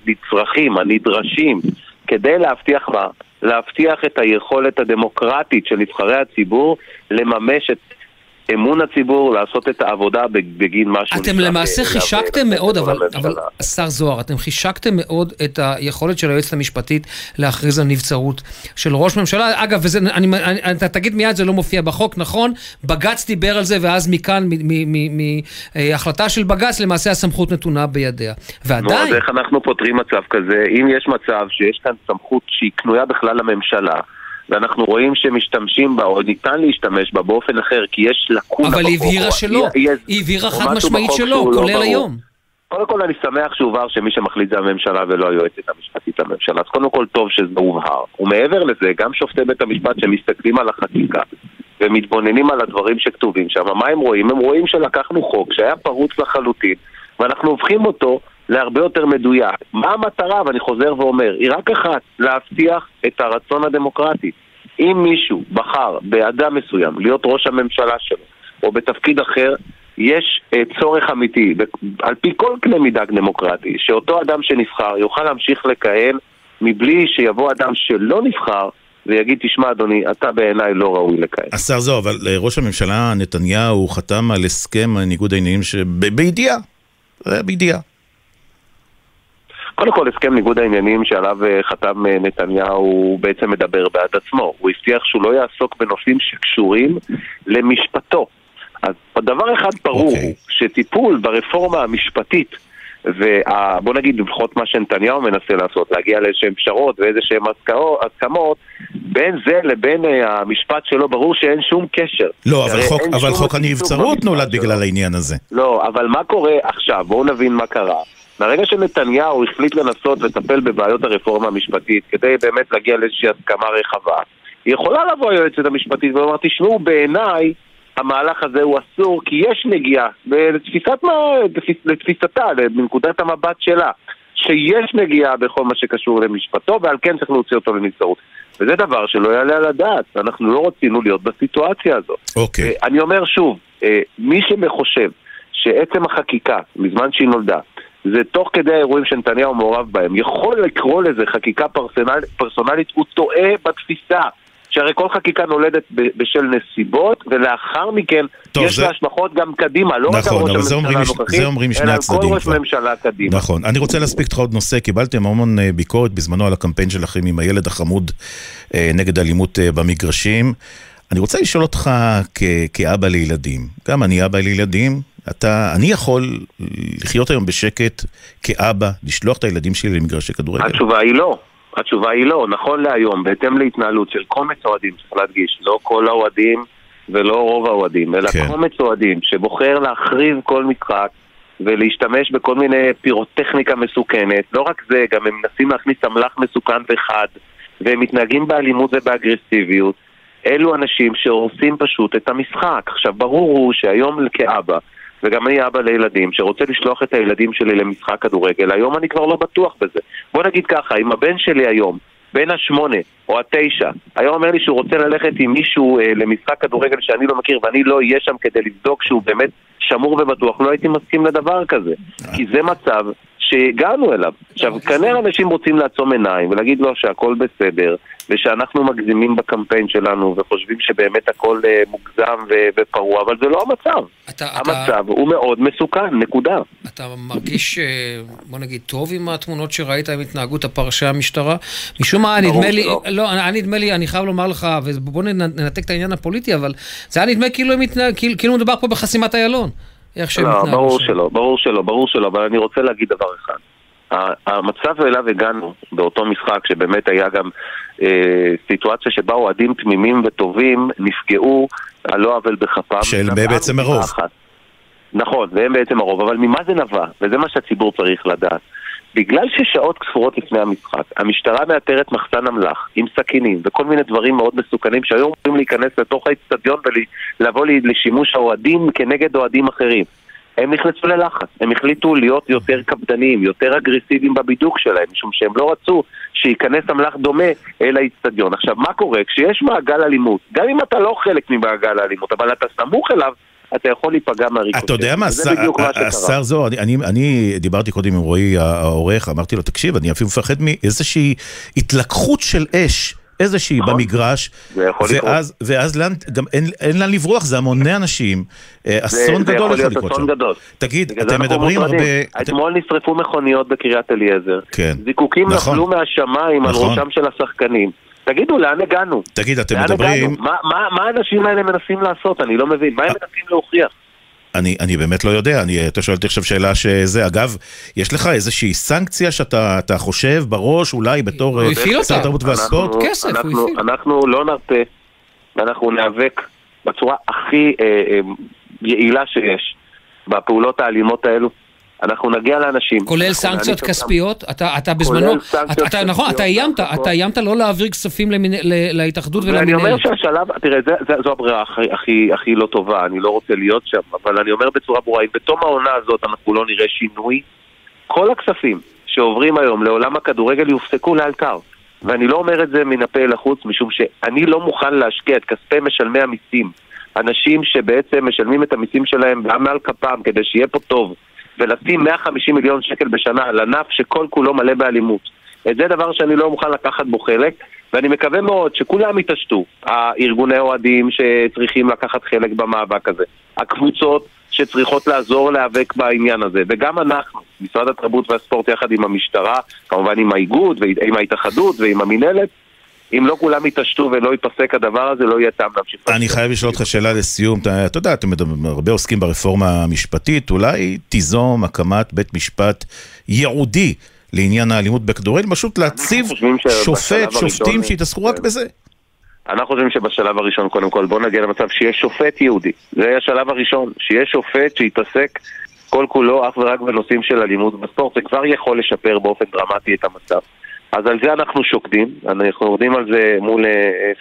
הנצרכים, הנדרשים, כדי להבטיח מה? להבטיח את היכולת הדמוקרטית של נבחרי הציבור לממש את אמון הציבור לעשות את העבודה בגין משהו. אתם למעשה חישקתם מאוד, אבל, אבל השר זוהר, אתם חישקתם מאוד את היכולת של היועצת המשפטית להכריז על נבצרות של ראש ממשלה. אגב, וזה, אני, אני, אתה תגיד מיד, זה לא מופיע בחוק, נכון? בג"ץ דיבר על זה, ואז מכאן, מהחלטה של בג"ץ, למעשה הסמכות נתונה בידיה. ועדיין... נו, אז איך אנחנו פותרים מצב כזה? אם יש מצב שיש כאן סמכות שהיא קנויה בכלל לממשלה, ואנחנו רואים שמשתמשים בה, או ניתן להשתמש בה באופן אחר, כי יש לקונה. אבל היא הבהירה שלא, היא הבהירה חד משמעית שלא, כולל לא היום. קודם כל אני שמח שהובהר שמי שמחליט זה הממשלה ולא היועצת המשפטית לממשלה. אז קודם כל טוב שזה הובהר. ומעבר לזה, גם שופטי בית המשפט שמסתכלים על החקיקה ומתבוננים על הדברים שכתובים שם, מה הם רואים? הם רואים שלקחנו חוק שהיה פרוץ לחלוטין, ואנחנו הופכים אותו להרבה יותר מדויק. מה המטרה, ואני חוזר ואומר, היא רק אחת, להבטיח את הרצון הדמוקרטי. אם מישהו בחר באדם מסוים להיות ראש הממשלה שלו, או בתפקיד אחר, יש uh, צורך אמיתי, על פי כל קנה מידה דמוקרטי, שאותו אדם שנבחר יוכל להמשיך לכהן מבלי שיבוא אדם שלא נבחר ויגיד, תשמע אדוני, אתה בעיניי לא ראוי לכהן. השר זוהר, אבל אה, ראש הממשלה נתניהו חתם על הסכם ניגוד העניינים בידיעה, בידיעה. קודם כל, הסכם ניגוד העניינים שעליו אה, חתם אה, נתניהו בעצם מדבר בעד עצמו. הוא הבטיח שהוא לא יעסוק בנושאים שקשורים למשפטו. אז דבר אחד ברור, okay. אוקיי. שטיפול ברפורמה המשפטית ובוא נגיד לפחות מה שנתניהו מנסה לעשות, להגיע לאיזשהן פשרות ואיזשהן הסכמות, בין זה לבין אה, המשפט שלו ברור שאין שום קשר. לא, אבל חוק, אבל חוק הנבצרות נולד בגלל העניין הזה. לא, אבל מה קורה עכשיו? בואו נבין מה קרה. מהרגע שנתניהו החליט לנסות לטפל בבעיות הרפורמה המשפטית כדי באמת להגיע לאיזושהי הסכמה רחבה, היא יכולה לבוא היועצת המשפטית ולומר, תשמעו, בעיניי המהלך הזה הוא אסור כי יש נגיעה, לתפיסת, לתפיסתה, לנקודת המבט שלה, שיש נגיעה בכל מה שקשור למשפטו ועל כן צריך להוציא אותו לנבצרות. וזה דבר שלא יעלה על הדעת, אנחנו לא רצינו להיות בסיטואציה הזאת. אוקיי. Okay. אני אומר שוב, אה, מי שחושב שעצם החקיקה, מזמן שהיא נולדה, זה תוך כדי האירועים שנתניהו מעורב בהם, יכול לקרוא לזה חקיקה פרסונל, פרסונלית, הוא טועה בתפיסה. שהרי כל חקיקה נולדת בשל נסיבות, ולאחר מכן טוב, יש זה- לה השלכות גם קדימה, לא רק על נכון, ראש הממשלה מש- הנוכחי, אלא על כל ראש כבר. ממשלה קדימה. נכון. אני רוצה להספיק אותך עוד נושא, קיבלתם המון אה, ביקורת בזמנו על הקמפיין שלכם עם הילד החמוד אה, נגד אלימות אה, במגרשים. אני רוצה לשאול אותך כ- כאבא לילדים, גם אני אבא לילדים, אתה, אני יכול לחיות היום בשקט כאבא, לשלוח את הילדים שלי למגרשי כדורגל? התשובה היא לא. התשובה היא לא. נכון להיום, בהתאם להתנהלות של קומץ אוהדים, צריך להדגיש, לא כל האוהדים ולא רוב האוהדים, אלא כן. קומץ אוהדים שבוחר להחריב כל משחק ולהשתמש בכל מיני פירוטכניקה מסוכנת. לא רק זה, גם הם מנסים להכניס אמל"ח מסוכן וחד, והם מתנהגים באלימות ובאגרסיביות. אלו אנשים שהורסים פשוט את המשחק. עכשיו, ברור הוא שהיום כאבא, וגם אני אבא לילדים, שרוצה לשלוח את הילדים שלי למשחק כדורגל, היום אני כבר לא בטוח בזה. בוא נגיד ככה, אם הבן שלי היום, בן השמונה או התשע, היה אומר לי שהוא רוצה ללכת עם מישהו אה, למשחק כדורגל שאני לא מכיר ואני לא אהיה שם כדי לבדוק שהוא באמת שמור ובטוח, לא הייתי מסכים לדבר כזה. כי זה מצב שהגענו אליו. עכשיו, כנראה אנשים רוצים לעצום עיניים ולהגיד לו שהכל בסדר, ושאנחנו מגזימים בקמפיין שלנו וחושבים שבאמת הכל אה, מוגזם ו- ופרוע, אבל זה לא המצב. אתה, המצב הוא מאוד מסוכן, נקודה. אתה מרגיש, אה, בוא נגיד, טוב עם התמונות שראית עם התנהגות הפרשי המשטרה? משום מה, נדמה לי, שלא. לא, אני- נדמה לי, אני חייב לומר לך, ובוא ננ- ננתק את העניין הפוליטי, אבל זה היה נדמה כאילו כאילו כאילו מדובר פה בחסימת איילון. איך שהם לא, התנהגו ברור. שלא, ברור שלא, ברור שלא, אבל אני רוצה להגיד דבר אחד. ה- המצב אליו הגענו באותו משחק, שבאמת היה גם אה, סיטואציה שבה אוהדים תמימים וטובים נפגעו על לא עוול בכפם. של בעצם הרוב. אחת. נכון, והם בעצם הרוב, אבל ממה זה נבע? וזה מה שהציבור צריך לדעת. בגלל ששעות ספורות לפני המשחק, המשטרה מאתרת מחסן אמל"ח עם סכינים וכל מיני דברים מאוד מסוכנים שהיו אמורים להיכנס לתוך האצטדיון ולבוא לשימוש האוהדים כנגד אוהדים אחרים. הם נכנסו ללחץ, הם החליטו להיות יותר קפדניים, יותר אגרסיביים בבידוק שלהם, משום שהם לא רצו שייכנס אמל"ח דומה אל האצטדיון. עכשיו, מה קורה? כשיש מעגל אלימות, גם אם אתה לא חלק ממעגל האלימות, אבל אתה סמוך אליו, אתה יכול להיפגע מהריקושט. אתה יודע מה, השר- זוהר, אני- אני- אני דיברתי קודם עם רועי העורך, אמרתי לו, תקשיב, אני אפילו מפחד מאיזושהי התלקחות של אש. איזושהי במגרש, נכון. לקרות. ואז, ואז לאן, גם אין, אין לאן לברוח, זה המוני אנשים, אה, אסון זה גדול יכול לקרות שם. גדול. תגיד, אתם מדברים. הרבה... אתמול נשרפו מכוניות בקריית אליעזר. כן. זיקוקים נכון. נפלו מהשמיים על נכון. ראשם של השחקנים. תגידו, לאן הגענו? תגיד, אתם מדברים... מה- מה- מה האנשים האלה מנסים לעשות? אני לא מבין. מה הם מנסים להוכיח? אני, אני באמת לא יודע, אני, אתה שואל אותי עכשיו שאלה שזה, אגב, יש לך איזושהי סנקציה שאתה אתה חושב בראש, אולי בתור אה, שר התרבות והספורט? אנחנו- אנחנו- אנחנו לא נרפה, ואנחנו ניאבק בצורה הכי אה, אה, יעילה שיש בפעולות האלימות האלו. אנחנו נגיע לאנשים. כולל סנקציות. כספיות? אתה, אתה בזמנו, אתה, אתה, נכון, אתה איימת, והכל. אתה איימת לא להעביר כספים למנ... להתאחדות ואני אומר ולמנהלת. שהשלב, תראה, זה, זה, זו הברירה הכי, הכי, הכי לא טובה, אני לא רוצה להיות שם, אבל אני אומר בצורה ברורה, אם בתום העונה הזאת אנחנו לא נראה שינוי, כל הכספים שעוברים היום לעולם הכדורגל יופסקו לאלתר. ואני לא אומר את זה מן הפה אל החוץ, משום שאני לא מוכן להשקיע את כספי משלמי המיסים. אנשים שבעצם משלמים את המיסים שלהם גם מעל כפם כדי שיהיה פה טוב, ולשים 150 מיליון שקל בשנה על ענף שכל כולו מלא באלימות. את זה דבר שאני לא מוכן לקחת בו חלק, ואני מקווה מאוד שכולם יתעשתו. הארגוני אוהדים שצריכים לקחת חלק במאבק הזה, הקבוצות שצריכות לעזור להיאבק בעניין הזה, וגם אנחנו, משרד התרבות והספורט יחד עם המשטרה, כמובן עם האיגוד ועם ההתאחדות ועם המינהלת, אם לא כולם יתעשתו ולא ייפסק הדבר הזה, לא יהיה טעם להמשיך. אני חייב לשאול אותך שאלה לסיום, אתה, יודע, אתם הרבה עוסקים ברפורמה המשפטית, אולי תיזום הקמת בית משפט ייעודי לעניין האלימות בכדורגל, פשוט להציב שופט, שופטים שיתעסקו רק בזה. אנחנו חושבים שבשלב הראשון, קודם כל, בואו נגיע למצב שיהיה שופט יהודי. זה השלב הראשון, שיהיה שופט שיתעסק כל כולו אך ורק בנושאים של אלימות בספורט. זה כבר יכול לשפר באופן דרמטי את המצב. אז על זה אנחנו שוקדים, אנחנו עובדים על זה מול אה,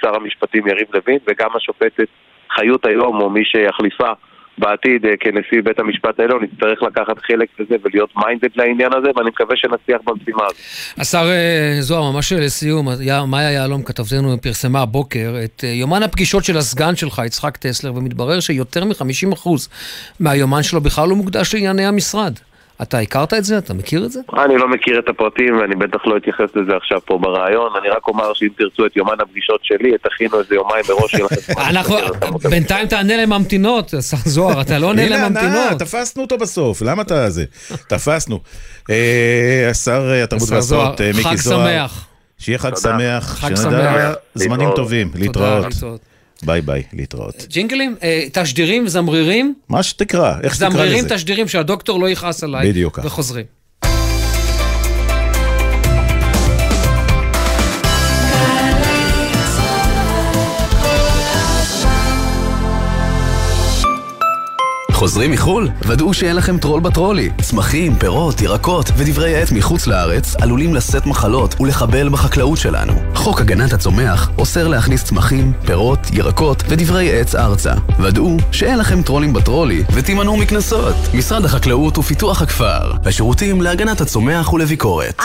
שר המשפטים יריב לוין, וגם השופטת חיות היום, או מי שיחליפה בעתיד אה, כנשיא בית המשפט העליון, יצטרך לקחת חלק בזה ולהיות מיינדד לעניין הזה, ואני מקווה שנצליח במשימה הזאת. השר אה, זוהר, ממש לסיום, יה- מאיה יהלום, כתבתנו, פרסמה הבוקר את יומן הפגישות של הסגן שלך, יצחק טסלר, ומתברר שיותר מ-50% מהיומן שלו בכלל לא מוקדש לענייני המשרד. אתה הכרת את זה? אתה מכיר את זה? אני לא מכיר את הפרטים ואני בטח לא אתייחס לזה עכשיו פה ברעיון. אני רק אומר שאם תרצו את יומן הפגישות שלי, תכינו איזה יומיים מראש, אנחנו. בינתיים תענה לממתינות, השר זוהר, אתה לא עונה הנה הנאה, לממתינות. תפסנו אותו בסוף, למה אתה זה? תפסנו. אה, השר אה, התרבות והספורט, זוהר, אה, מיקי חג זוהר. שמח. שיהיה חג. שמח, חג שנדע שמח. זמנים להתראות. טובים, תודה, להתראות. ביי ביי, להתראות. ג'ינגלים, אה, תשדירים, זמרירים, מה שתקרא, איך שתקרא זמרירים, לזה. תשדירים, שהדוקטור לא יכעס עליי. בדיוק ככה. וחוזרים. חוזרים מחו"ל? ודאו שאין לכם טרול בטרולי. צמחים, פירות, ירקות ודברי עץ מחוץ לארץ עלולים לשאת מחלות ולחבל בחקלאות שלנו. חוק הגנת הצומח אוסר להכניס צמחים, פירות, ירקות ודברי עץ ארצה. ודאו שאין לכם טרולים בטרולי ותימנעו מקנסות. משרד החקלאות ופיתוח הכפר. השירותים להגנת הצומח ולביקורת.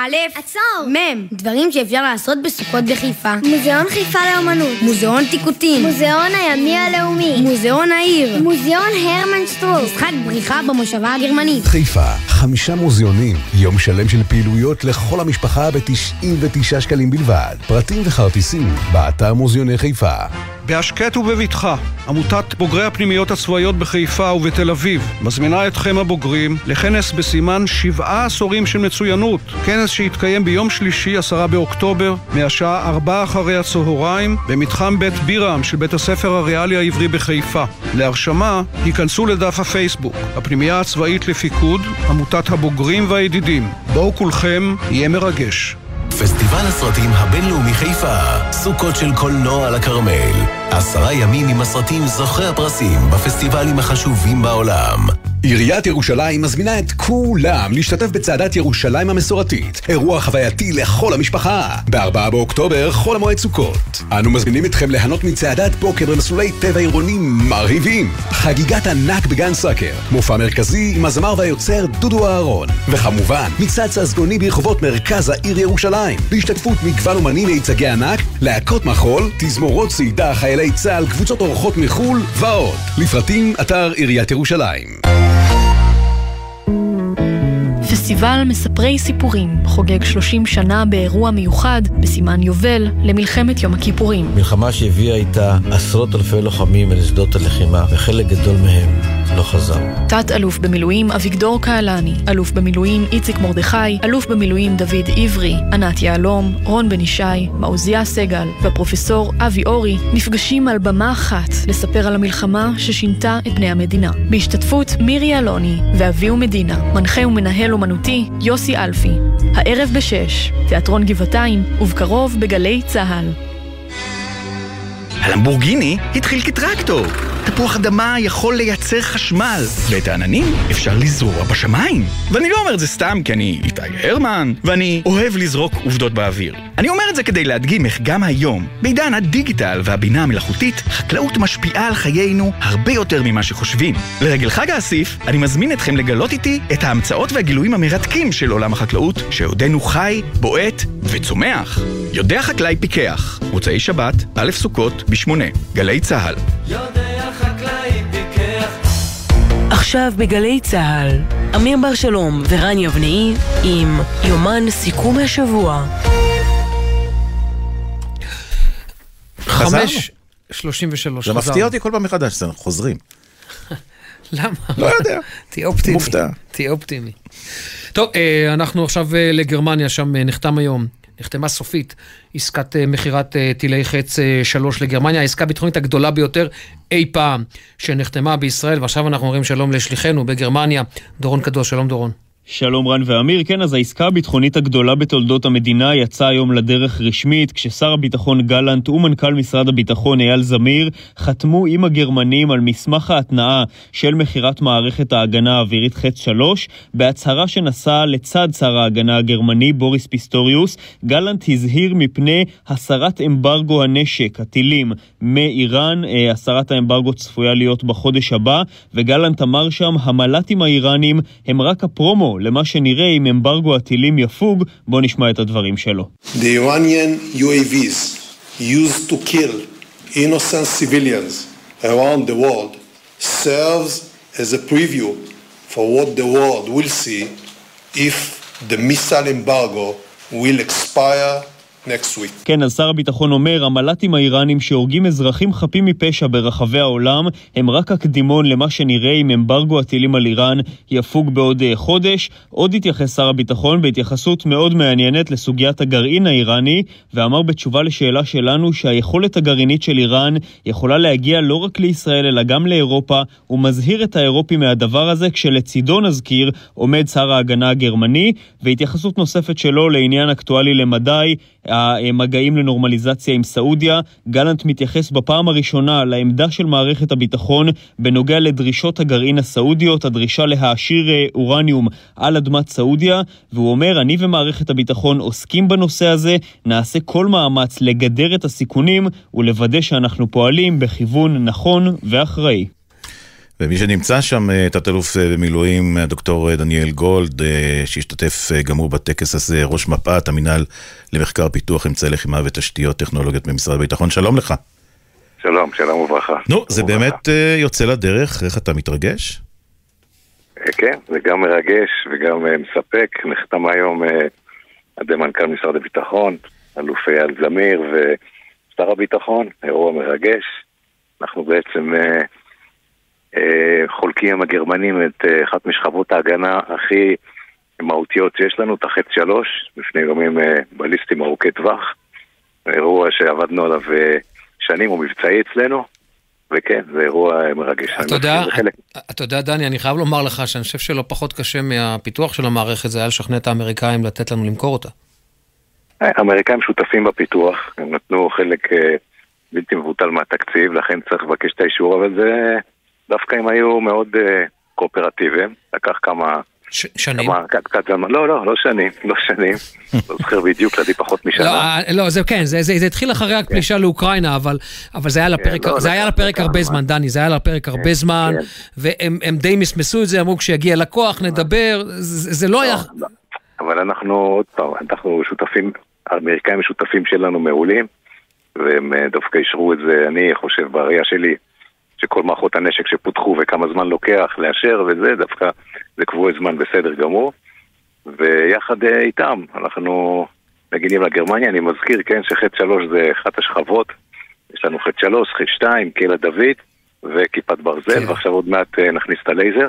א', עצור, מ', דברים שאפשר לעשות בסוכות בחיפה. מוזיאון חיפה לאמנות. מוזיאון טיקוטין. מוזיאון הימי הלאומי. מוזיאון העיר. מוזיאון הרמן שטרוק. משחק בריחה במושבה הגרמנית. חיפה, חמישה מוזיאונים, יום שלם של פעילויות לכל המשפחה ב-99 שקלים בלבד. פרטים וכרטיסים, באתר מוזיאוני חיפה. בהשקט ובבטחה, עמותת בוגרי הפנימיות הצבאיות בחיפה ובתל אביב מזמינה אתכם הבוגרים לכנס בסימן שבעה עשורים של מצוינות. כנס שיתקיים ביום שלישי, עשרה באוקטובר, מהשעה ארבע אחרי הצהריים, במתחם בית בירם של בית הספר הריאלי העברי בחיפה. להרשמה, היכנסו לדף הפייסבוק, הפנימייה הצבאית לפיקוד, עמותת הבוגרים והידידים. בואו כולכם, יהיה מרגש. פסטיבל הסרטים הבינלאומי חיפה, סוכות של קולנוע על הכרמל. עשרה ימים עם הסרטים זוכי הפרסים בפסטיבלים החשובים בעולם. עיריית ירושלים מזמינה את כולם להשתתף בצעדת ירושלים המסורתית, אירוע חווייתי לכל המשפחה. ב-4 באוקטובר, חול המועד סוכות. אנו מזמינים אתכם ליהנות מצעדת בוקר במסלולי טבע עירוניים מרהיבים. חגיגת ענק בגן סאקר, מופע מרכזי עם הזמר והיוצר דודו אהרון. וכמובן, מצעד ססגוני ברחובות מרכז העיר ירושלים, בהשתתפות מגוון אומנים מיצגי ענק, להקות מחול, תזמורות צעידה, חיילי צה"ל, קבוצות אורחות מחו"ל ועוד. לפרטים, אתר עיריית ירושלים. פסטיבל מספרי סיפורים חוגג 30 שנה באירוע מיוחד בסימן יובל למלחמת יום הכיפורים. מלחמה שהביאה איתה עשרות אלפי לוחמים אל שדות הלחימה, וחלק גדול מהם לא חזר. תת-אלוף במילואים אביגדור קהלני, אלוף במילואים איציק מרדכי, אלוף במילואים דוד עברי, ענת יהלום, רון בן ישי, מעוזיה סגל והפרופסור אבי אורי נפגשים על במה אחת לספר על המלחמה ששינתה את פני המדינה. בהשתתפות מירי אלוני ואביהו מדינה, מנחה ומנהל אומנותי יוסי אלפי. הערב בשש, תיאטרון גבעתיים, ובקרוב בגלי צה"ל. הלמבורגיני התחיל כטרקטור. תפוח אדמה יכול לייצר חשמל, ואת העננים אפשר לזרוע בשמיים. ואני לא אומר את זה סתם כי אני איתי הרמן, ואני אוהב לזרוק עובדות באוויר. אני אומר את זה כדי להדגים איך גם היום, בעידן הדיגיטל והבינה המלאכותית, חקלאות משפיעה על חיינו הרבה יותר ממה שחושבים. לרגל חג האסיף, אני מזמין אתכם לגלות איתי את ההמצאות והגילויים המרתקים של עולם החקלאות, שעודנו חי, בועט וצומח. יודע חקלאי פיקח, מוצאי שבת, א' סוכות, בשמונה, גלי צה"ל. עכשיו בגלי צה"ל, אמיר בר שלום ורן יבנאי עם יומן סיכום השבוע. חזרנו. חמש, שלושים ושלוש. זה מפתיע אותי כל פעם מחדש, אנחנו חוזרים. למה? לא יודע. תהיה אופטימי. מופתע. תהיה אופטימי. טוב, אה, אנחנו עכשיו אה, לגרמניה, שם אה, נחתם היום, נחתמה סופית עסקת אה, מכירת אה, טילי חץ אה, שלוש לגרמניה, העסקה הביטחונית הגדולה ביותר אי פעם שנחתמה בישראל, ועכשיו אנחנו אומרים שלום לשליחנו בגרמניה, דורון קדוש, שלום דורון. שלום רן ואמיר, כן, אז העסקה הביטחונית הגדולה בתולדות המדינה יצאה היום לדרך רשמית, כששר הביטחון גלנט ומנכ"ל משרד הביטחון אייל זמיר חתמו עם הגרמנים על מסמך ההתנעה של מכירת מערכת ההגנה האווירית חץ 3, בהצהרה שנשא לצד שר ההגנה הגרמני בוריס פיסטוריוס, גלנט הזהיר מפני הסרת אמברגו הנשק, הטילים, מאיראן, אה, הסרת האמברגו צפויה להיות בחודש הבא, וגלנט אמר שם, המל"טים האיראנים הם רק הפרומו למה שנראה אם אמברגו הטילים יפוג, בואו נשמע את הדברים שלו. The Iranian UAVs used to kill innocent civilians around the world serves as a preview for what the world will see if the missile embargo will expire כן, אז שר הביטחון אומר, המל"טים האיראנים שהורגים אזרחים חפים מפשע ברחבי העולם הם רק הקדימון למה שנראה אם אמברגו הטילים על איראן יפוג בעוד אה, חודש. עוד התייחס שר הביטחון בהתייחסות מאוד מעניינת לסוגיית הגרעין האיראני, ואמר בתשובה לשאלה שלנו שהיכולת הגרעינית של איראן יכולה להגיע לא רק לישראל אלא גם לאירופה. הוא מזהיר את האירופים מהדבר הזה, כשלצידו נזכיר עומד שר ההגנה הגרמני, והתייחסות נוספת שלו לעניין אקטואלי למדי. המגעים לנורמליזציה עם סעודיה. גלנט מתייחס בפעם הראשונה לעמדה של מערכת הביטחון בנוגע לדרישות הגרעין הסעודיות, הדרישה להעשיר אה, אורניום על אדמת סעודיה, והוא אומר, אני ומערכת הביטחון עוסקים בנושא הזה, נעשה כל מאמץ לגדר את הסיכונים ולוודא שאנחנו פועלים בכיוון נכון ואחראי. ומי שנמצא שם, אה, תת-אלוף אה, במילואים, הדוקטור אה, דניאל גולד, שהשתתף גם הוא בטקס הזה, ראש מפת המינהל למחקר פיתוח אמצעי לחימה ותשתיות טכנולוגיות במשרד הביטחון. שלום לך. שלום, שלום וברכה. נו, זה באמת יוצא לדרך, איך אתה מתרגש? כן, זה גם מרגש וגם מספק. נחתם היום על ידי מנכ"ל משרד הביטחון, אלוף אייל זמיר ושר הביטחון, אירוע מרגש. אנחנו בעצם... חולקים עם הגרמנים את אה, אחת משכבות ההגנה הכי מהותיות שיש לנו, את החץ שלוש, לפני גורמים אה, בליסטיים ארוכי טווח. אירוע שעבדנו עליו שנים, הוא מבצעי אצלנו. וכן, זה אירוע מרגש. אתה יודע, אתה יודע, דני, אני חייב לומר לך שאני חושב שלא פחות קשה מהפיתוח של המערכת זה היה לשכנע את האמריקאים לתת לנו למכור אותה. האמריקאים שותפים בפיתוח, הם נתנו חלק בלתי מבוטל מהתקציב, לכן צריך לבקש את האישור, אבל זה דווקא הם היו מאוד uh, קואופרטיביים, לקח כמה... ש- שנים? כמה, קצת זמן, לא, לא, לא שנים, לא שנים, לא זוכר בדיוק, לדעתי פחות משנה. לא, אה, לא, זה כן, זה, זה, זה התחיל אחרי הפלישה כן. לאוקראינה, אבל, אבל זה היה לפרק, כן, לא, זה לא, היה לפרק הרבה זמן, דני, זה היה לפרק כן, הרבה זמן. והם די מסמסו את זה, אמרו כשיגיע לקוח נדבר, זה, זה לא היה... לא, אבל אנחנו, עוד פעם, אנחנו שותפים, האמריקאים שותפים שלנו מעולים, והם אה, דווקא אישרו את זה, אני חושב, בראייה שלי, שכל מערכות הנשק שפותחו וכמה זמן לוקח לאשר וזה, דווקא זה קבועי זמן בסדר גמור. ויחד אה, איתם אנחנו מגינים לגרמניה, אני מזכיר, כן, שחטא שלוש זה אחת השכבות. יש לנו חטא שלוש, חטא שתיים, קהילת דוד. וכיפת ברזל, כן. ועכשיו עוד מעט אה, נכניס את הלייזר.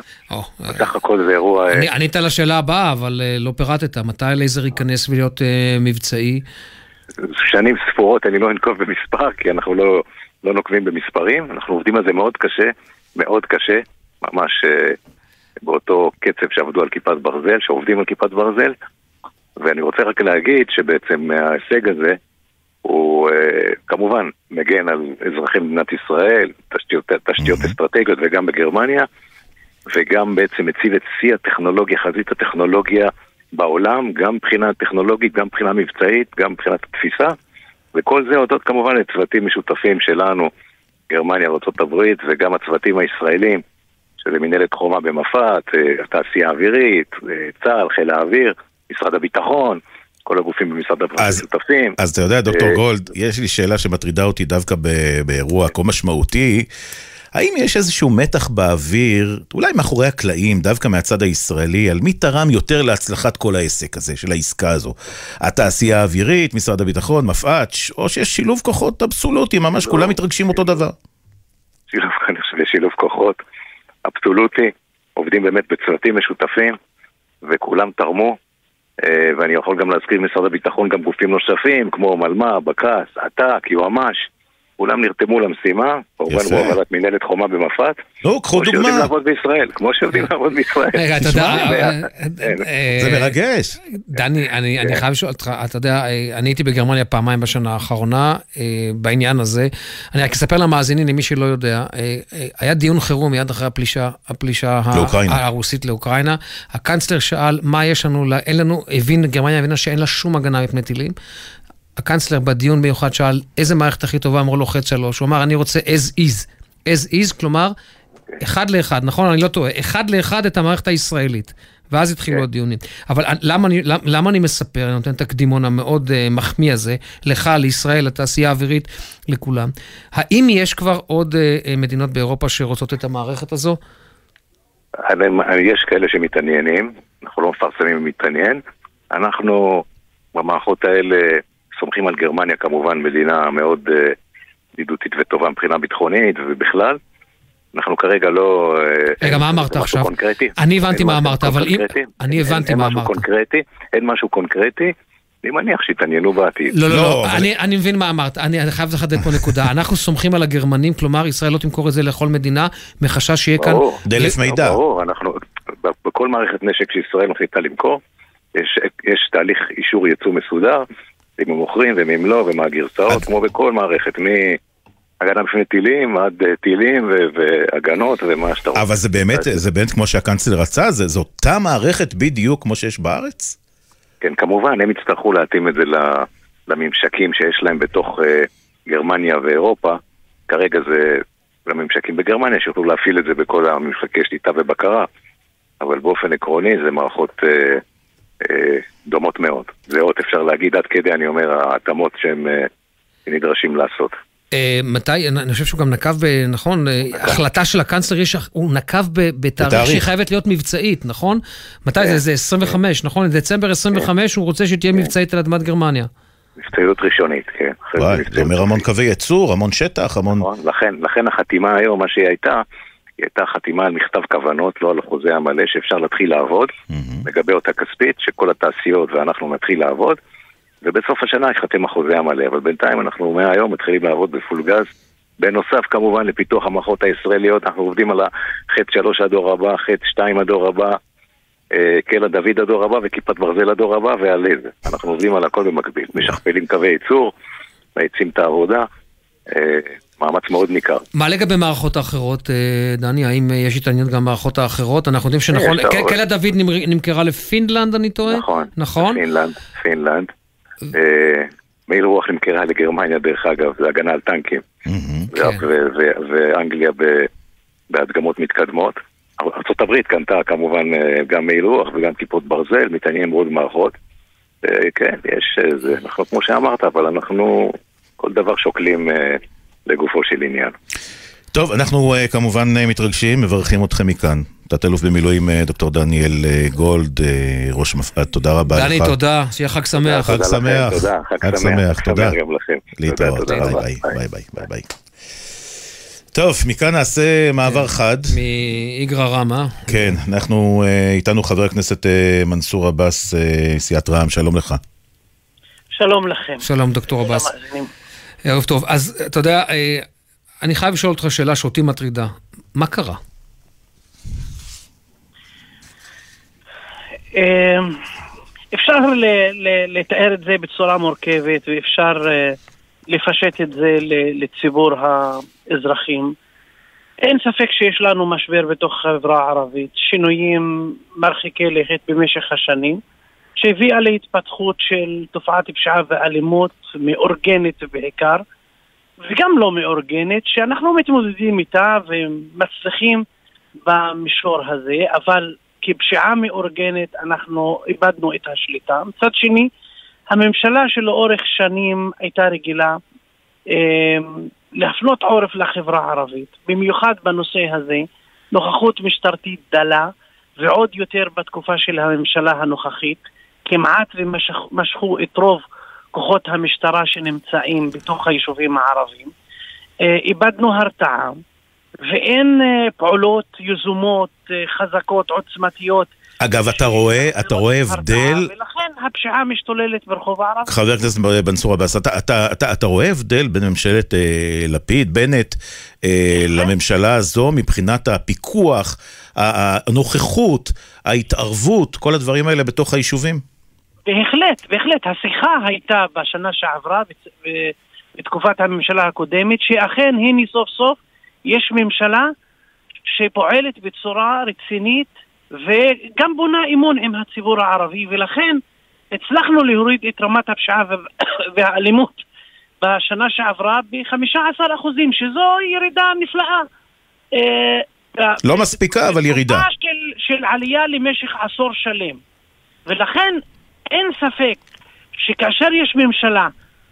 בסך הכל זה אירוע... אה, ענית על השאלה הבאה, אבל לא פירטת. מתי הלייזר ייכנס להיות מבצעי? שנים ספורות, אני לא אנקוב במספר, כי אנחנו לא לא נוקבים במספרים, אנחנו עובדים על זה מאוד קשה, מאוד קשה, ממש uh, באותו קצב שעבדו על כיפת ברזל, שעובדים על כיפת ברזל, ואני רוצה רק להגיד שבעצם ההישג הזה הוא uh, כמובן מגן על אזרחי מדינת ישראל, תשתיות, תשתיות mm-hmm. אסטרטגיות וגם בגרמניה, וגם בעצם מציב את שיא הטכנולוגיה, חזית הטכנולוגיה בעולם, גם מבחינה טכנולוגית, גם מבחינה מבצעית, גם מבחינת התפיסה. וכל זה הודות כמובן לצוותים משותפים שלנו, גרמניה, ארה"ב, וגם הצוותים הישראלים, שזה מנהלת חומה במפת, אה, התעשייה האווירית, אה, צה"ל, חיל האוויר, משרד הביטחון, כל הגופים במשרד הבריאות משותפים. אז אתה יודע, דוקטור אה, גולד, יש לי שאלה שמטרידה אותי דווקא באירוע כה משמעותי. האם יש איזשהו מתח באוויר, אולי מאחורי הקלעים, דווקא מהצד הישראלי, על מי תרם יותר להצלחת כל העסק הזה, של העסקה הזו? התעשייה האווירית, משרד הביטחון, מפא"ת, או שיש שילוב כוחות אבסולוטי, ממש כולם מתרגשים אותו דבר? שילוב, אני חושב, שילוב כוחות אבסולוטי, עובדים באמת בצוותים משותפים, וכולם תרמו. אה, ואני יכול גם להזכיר במשרד הביטחון גם גופים נוספים, כמו מלמ"ב, בק"ס, עת"ק, יועמ"ש. כולם נרתמו למשימה, כמובן בהובלת מנהלת חומה במפת. לא, קחו דוגמה. כמו שיודעים לעבוד בישראל, כמו שיודעים לעבוד בישראל. רגע, אתה יודע... אה, אה, זה מרגש. דני, אני כן. חייב לשאול אותך, אתה יודע, אה, אני הייתי בגרמניה פעמיים בשנה האחרונה בעניין הזה. אני רק אספר למאזינים, למי שלא יודע, היה דיון חירום מיד אחרי הפלישה, הפלישה הרוסית לאוקראינה. הקנצלר שאל, מה יש לנו, אין לנו, הבין, גרמניה הבינה שאין לה שום הגנה מפני טילים. הקנצלר בדיון מיוחד שאל איזה מערכת הכי טובה, אמרו לו חטא שלוש, הוא אמר אני רוצה as is, as is, כלומר, אחד לאחד, נכון? אני לא טועה, אחד לאחד את המערכת הישראלית. ואז התחילו כן. הדיונים. אבל למה אני, למה, למה אני מספר, אני נותן את הקדימון המאוד uh, מחמיא הזה, לך, לישראל, לתעשייה האווירית, לכולם. האם יש כבר עוד uh, מדינות באירופה שרוצות את המערכת הזו? יש כאלה שמתעניינים, אנחנו לא מפרסמים מתעניין. אנחנו במערכות האלה סומכים על גרמניה כמובן, מדינה מאוד uh, ידידותית וטובה מבחינה ביטחונית ובכלל. אנחנו כרגע לא... אה, רגע, מה אמרת עכשיו? קונקרטי. אני הבנתי מה אמרת, אבל אם... אני הבנתי אין מה משהו אמרת. קונקרטי, אין משהו קונקרטי, אני מניח שיתעניינו בעתיד. לא, לא, לא, אני- אני מבין מה אמרת, אני אני חייב לחדד פה נקודה. אנחנו סומכים על הגרמנים, כלומר, ישראל לא תמכור את זה לכל מדינה, מחשש שיהיה כאן... ברור. ג- ברור, אנחנו, בכל מערכת נשק שישראל מחליטה למכור, יש, יש תהליך אישור ייצוא מסודר, אם הם מוכרים הם לא, ומה הגרסאות, כמו בכל מערכת, מהגנה בפני טילים עד אה, טילים והגנות ומה שאתה רוצה. אבל זה באמת, זה באמת כמו שהקאנצלר רצה? זה- זו אותה מערכת בדיוק כמו שיש בארץ? כן, כמובן, הם יצטרכו להתאים את זה לממשקים שיש להם בתוך אה, גרמניה ואירופה. כרגע זה לממשקים בגרמניה, שיוכלו להפעיל את זה בכל הממשקי שליטה ובקרה. אבל באופן עקרוני זה מערכות אה, דומות מאוד. זהות אפשר להגיד עד כדי, אני אומר, ההתאמות שהם אה, נדרשים לעשות. אה, מתי, אני חושב שהוא גם נקב, נכון, אה, החלטה של הקאנצלר, הוא נקב בתאריך. שהיא חייבת להיות מבצעית, נכון? מתי זה? זה 25, נכון? דצמבר 25 הוא רוצה שתהיה מבצעית על אדמת גרמניה. מבצעיות ראשונית, כן. וואי, זה אומר המון קווי ייצור, המון שטח, המון... לכן, לכן החתימה היום, מה שהיא הייתה, היא הייתה חתימה על מכתב כוונות, לא על החוזה המלא, שאפשר להתחיל לעבוד, לגבי אותה כספית, שכל התעשיות ואנחנו נתחיל לעבוד, ובסוף השנה ייחתם החוזה המלא, אבל בינתיים אנחנו מהיום מתחילים לעבוד בפול גז. בנוסף כמובן לפיתוח המערכות הישראליות, אנחנו עובדים על החטא שלוש הדור הבא, חטא שתיים הדור הבא, אה, קלע דוד הדור הבא וכיפת ברזל הדור הבא והלב. אנחנו עובדים על הכל במקביל, משכפלים קווי ייצור, מאיצים את העבודה, אה, מאמץ מאוד ניכר. מה לגבי מערכות האחרות, אה, דני? האם אה, יש התעניינות גם במערכות האחרות? אנחנו יודעים שנכון, יש, ק- אבל- קלע דוד נמכרה לפינלנד, אני טועה? נכון. נכון? פינלנד, פינלנד. אה, מעיל רוח נמכרה לגרמניה דרך אגב, זה הגנה על טנקים. כן. ו- ו- ו- ואנגליה ב- בהדגמות מתקדמות. ארה"ב קנתה כמובן גם מעיל רוח וגם כיפות ברזל, מתעניינים מאוד במערכות. כן, יש אה, זה, אנחנו כמו שאמרת, אבל אנחנו כל דבר שוקלים לגופו של עניין. טוב, אנחנו אה, כמובן אה, מתרגשים, מברכים אתכם מכאן. תת-אלוף במילואים אה, דוקטור דניאל גולד, ראש מפא"ת, תודה רבה לך. דני, תודה, שיהיה חג שמח. חג שמח. תודה, חג שמח, תודה. גם לכם. להתראות, תודה, ביי תודה ביי. ביי ביי, ביי ביי. טוב, מכאן נעשה מעבר חד. מאיגרא רמא. כן, אנחנו, איתנו חבר הכנסת מנסור עבאס, סיעת רע"מ, שלום לך. שלום לכם. שלום, דוקטור עבאס. ערב טוב. אז אתה יודע, אה, אני חייב לשאול אותך שאלה שאותי מטרידה. מה קרה? אה, אפשר לתאר את זה בצורה מורכבת ואפשר אה, לפשט את זה לציבור האזרחים. אין ספק שיש לנו משבר בתוך החברה הערבית, שינויים מרחיקי לכת במשך השנים, שהביאה להתפתחות של תופעת פשיעה ואלימות מאורגנת בעיקר, וגם לא מאורגנת, שאנחנו מתמודדים איתה ומצליחים במישור הזה, אבל כפשיעה מאורגנת אנחנו איבדנו את השליטה. מצד שני, הממשלה שלאורך שנים הייתה רגילה אה, להפנות עורף לחברה הערבית, במיוחד בנושא הזה, נוכחות משטרתית דלה, ועוד יותר בתקופה של הממשלה הנוכחית, כמעט ומשכו את רוב כוחות המשטרה שנמצאים בתוך היישובים הערביים. אה, איבדנו הרתעה, ואין אה, פעולות יזומות, אה, חזקות, עוצמתיות. אגב, אתה רואה, אתה רואה הבדל, ולכן הפשיעה משתוללת ברחוב הערבי. חבר הכנסת מנסור עבאס, אתה, אתה, אתה, אתה רואה הבדל בין ממשלת אה, לפיד, בנט, אה, לממשלה הזו מבחינת הפיקוח, הנוכחות, ההתערבות, כל הדברים האלה בתוך היישובים? בהחלט, בהחלט. השיחה הייתה בשנה שעברה, בתקופת הממשלה הקודמת, שאכן הנה סוף סוף יש ממשלה שפועלת בצורה רצינית וגם בונה אמון עם הציבור הערבי, ולכן הצלחנו להוריד את רמת הפשיעה וה- והאלימות בשנה שעברה ב-15%, שזו ירידה נפלאה. אה, לא מספיקה, אבל ירידה. של, של עלייה למשך עשור שלם. ולכן אין ספק שכאשר יש ממשלה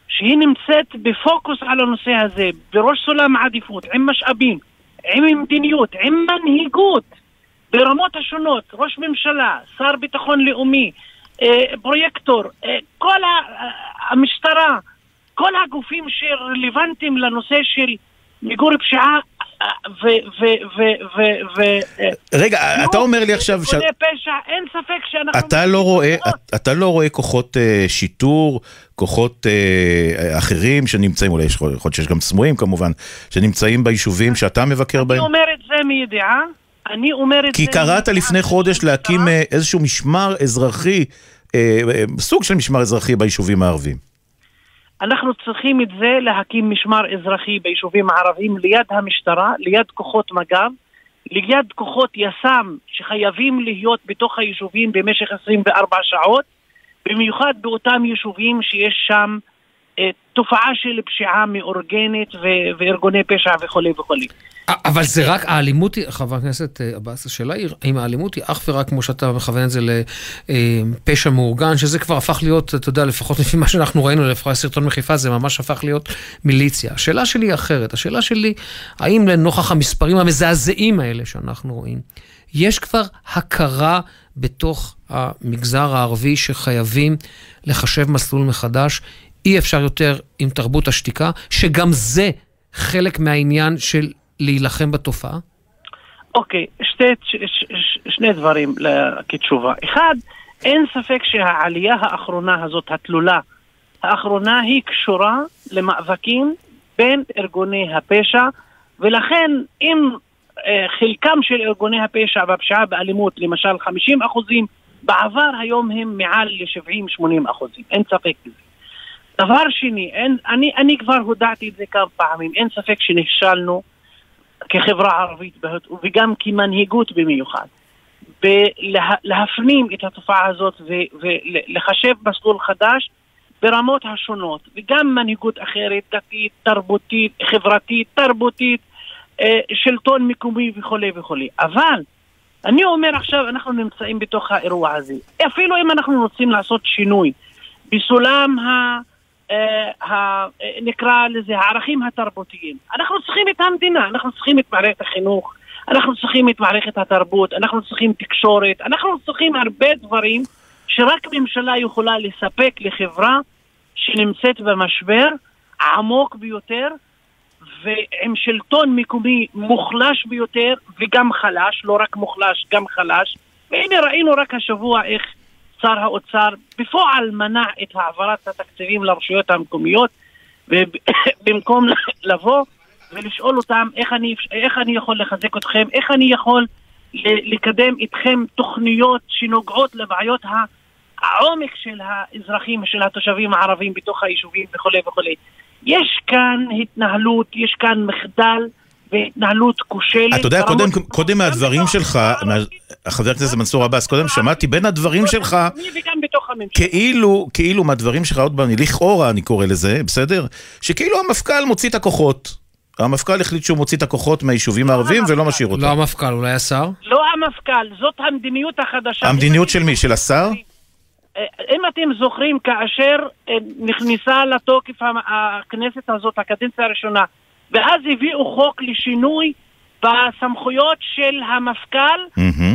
שהיא נמצאת בפוקוס על הנושא הזה, בראש סולם העדיפות, עם משאבים, עם מדיניות, עם מנהיגות, ברמות השונות, ראש ממשלה, שר ביטחון לאומי, אה, פרויקטור, אה, כל ה- המשטרה, כל הגופים שרלוונטיים לנושא של מיגור פשיעה אה, ו... ו... ו... ו... ו... אה, רגע, אתה אומר לי עכשיו ש... פשע, אין ספק שאנחנו... אתה לא רואה, אתה לא רואה כוחות אה, שיטור, כוחות אה, אחרים שנמצאים, אולי יכול להיות שיש גם סמויים כמובן, שנמצאים ביישובים שאתה מבקר אני בהם? אומר את זה מידיעה, אני אומר את כי זה... קראת לפני חודש להקים אה, איזשהו משמר אזרחי, אה, אה, סוג של משמר אזרחי ביישובים הערביים. אנחנו צריכים את זה להקים משמר אזרחי ביישובים הערביים ליד המשטרה, ליד כוחות מג"ב, ליד כוחות יס"מ שחייבים להיות בתוך היישובים במשך 24 שעות, במיוחד באותם יישובים שיש שם תופעה של פשיעה מאורגנת ו- וארגוני פשע וכולי וכולי. אבל זה רק, האלימות היא, חבר הכנסת אה, עבאס, השאלה היא, האם האלימות היא אך ורק, כמו שאתה מכוון את זה לפשע מאורגן, שזה כבר הפך להיות, אתה יודע, לפחות לפי מה שאנחנו ראינו, לפחות הסרטון מחיפה, זה ממש הפך להיות מיליציה. השאלה שלי היא אחרת. השאלה שלי, האם לנוכח המספרים המזעזעים האלה שאנחנו רואים, יש כבר הכרה בתוך המגזר הערבי שחייבים לחשב מסלול מחדש? אי אפשר יותר עם תרבות השתיקה, שגם זה חלק מהעניין של להילחם בתופעה? אוקיי, שתי, ש, ש, ש, שני דברים כתשובה. אחד, אין ספק שהעלייה האחרונה הזאת, התלולה, האחרונה היא קשורה למאבקים בין ארגוני הפשע, ולכן אם אה, חלקם של ארגוני הפשע והפשיעה באלימות, למשל 50 אחוזים, בעבר היום הם מעל ל-70-80 אחוזים, אין ספק בזה. דבר שני, אין, אני, אני כבר הודעתי את זה כמה פעמים, אין ספק שנכשלנו כחברה ערבית וגם כמנהיגות במיוחד, בלהפנים את התופעה הזאת ולחשב מסלול חדש ברמות השונות, וגם מנהיגות אחרת, דתית, תרבותית, חברתית, תרבותית, אה, שלטון מקומי וכולי וכולי. אבל אני אומר עכשיו, אנחנו נמצאים בתוך האירוע הזה. אפילו אם אנחנו רוצים לעשות שינוי בסולם ה... אה, אה, נקרא לזה הערכים התרבותיים. אנחנו צריכים את המדינה, אנחנו צריכים את מערכת החינוך, אנחנו צריכים את מערכת התרבות, אנחנו צריכים תקשורת, אנחנו צריכים הרבה דברים שרק ממשלה יכולה לספק לחברה שנמצאת במשבר עמוק ביותר ועם שלטון מקומי מוחלש ביותר וגם חלש, לא רק מוחלש, גם חלש. והנה ראינו רק השבוע איך שר האוצר בפועל מנע את העברת התקציבים לרשויות המקומיות ובמקום לבוא ולשאול אותם איך אני, איך אני יכול לחזק אתכם, איך אני יכול לקדם איתכם תוכניות שנוגעות לבעיות העומק של האזרחים, של התושבים הערבים בתוך היישובים וכולי וכולי. יש כאן התנהלות, יש כאן מחדל והתנהלות כושלת. אתה יודע, קודם, קודם מהדברים שלך, מה- חבר הכנסת מנסור עבאס, קודם שמעתי בין הדברים שלך. כאילו, כאילו מהדברים שלך, עוד פעם, לכאורה אני קורא לזה, בסדר? שכאילו המפכ"ל מוציא את הכוחות. המפכ"ל החליט שהוא מוציא את הכוחות מהיישובים הערביים ולא משאיר אותם. לא המפכ"ל, אולי השר? לא המפכ"ל, זאת המדיניות החדשה. המדיניות של מי? של השר? אה, אם אתם זוכרים, כאשר אה, נכנסה לתוקף הכנסת הזאת, הקדנציה הראשונה, ואז הביאו חוק לשינוי בסמכויות של המפכ"ל,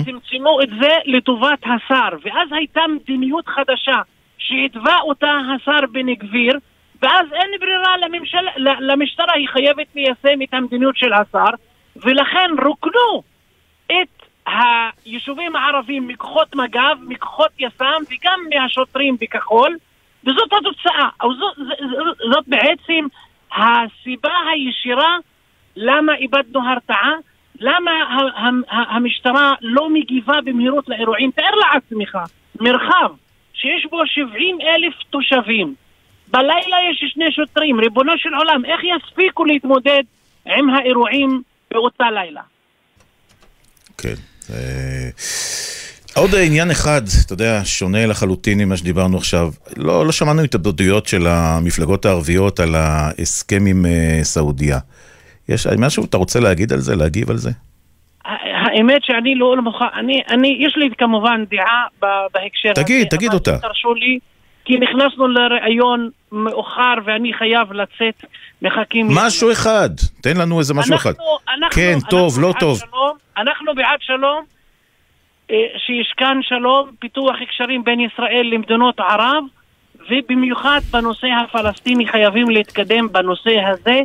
צמצמו את זה לטובת השר, ואז הייתה מדיניות חדשה שהתווה אותה השר בן גביר, ואז אין ברירה לממשל... למשטרה, היא חייבת ליישם את המדיניות של השר, ולכן רוקנו את היישובים הערביים מכוחות מג"ב, מכוחות יס"מ וגם מהשוטרים בכחול, וזאת התוצאה. זאת, זאת, זאת בעצם הסיבה הישירה למה איבדנו הרתעה, למה המשטרה לא מגיבה במהירות לאירועים. תאר לעצמך, מרחב שיש בו 70 אלף תושבים, בלילה יש שני שוטרים, ריבונו של עולם, איך יספיקו להתמודד עם האירועים באותה לילה? כן. אה, עוד עניין אחד, אתה יודע, שונה לחלוטין ממה שדיברנו עכשיו. לא, לא שמענו התאבדויות של המפלגות הערביות על ההסכם עם אה, סעודיה. יש משהו אתה רוצה להגיד על זה, להגיב על זה? האמת שאני לא מוכן, אני, אני, יש לי כמובן דעה בהקשר הזה. תגיד, תגיד אותה. תרשו לי, כי נכנסנו לראיון מאוחר ואני חייב לצאת, מחכים... לי. משהו אחד, תן לנו איזה משהו אחד. אנחנו, אנחנו, כן, אנחנו טוב, לא טוב. שלום, אנחנו בעד שלום, אה, שישכן שלום, פיתוח קשרים בין ישראל למדינות ערב, ובמיוחד בנושא הפלסטיני חייבים להתקדם בנושא הזה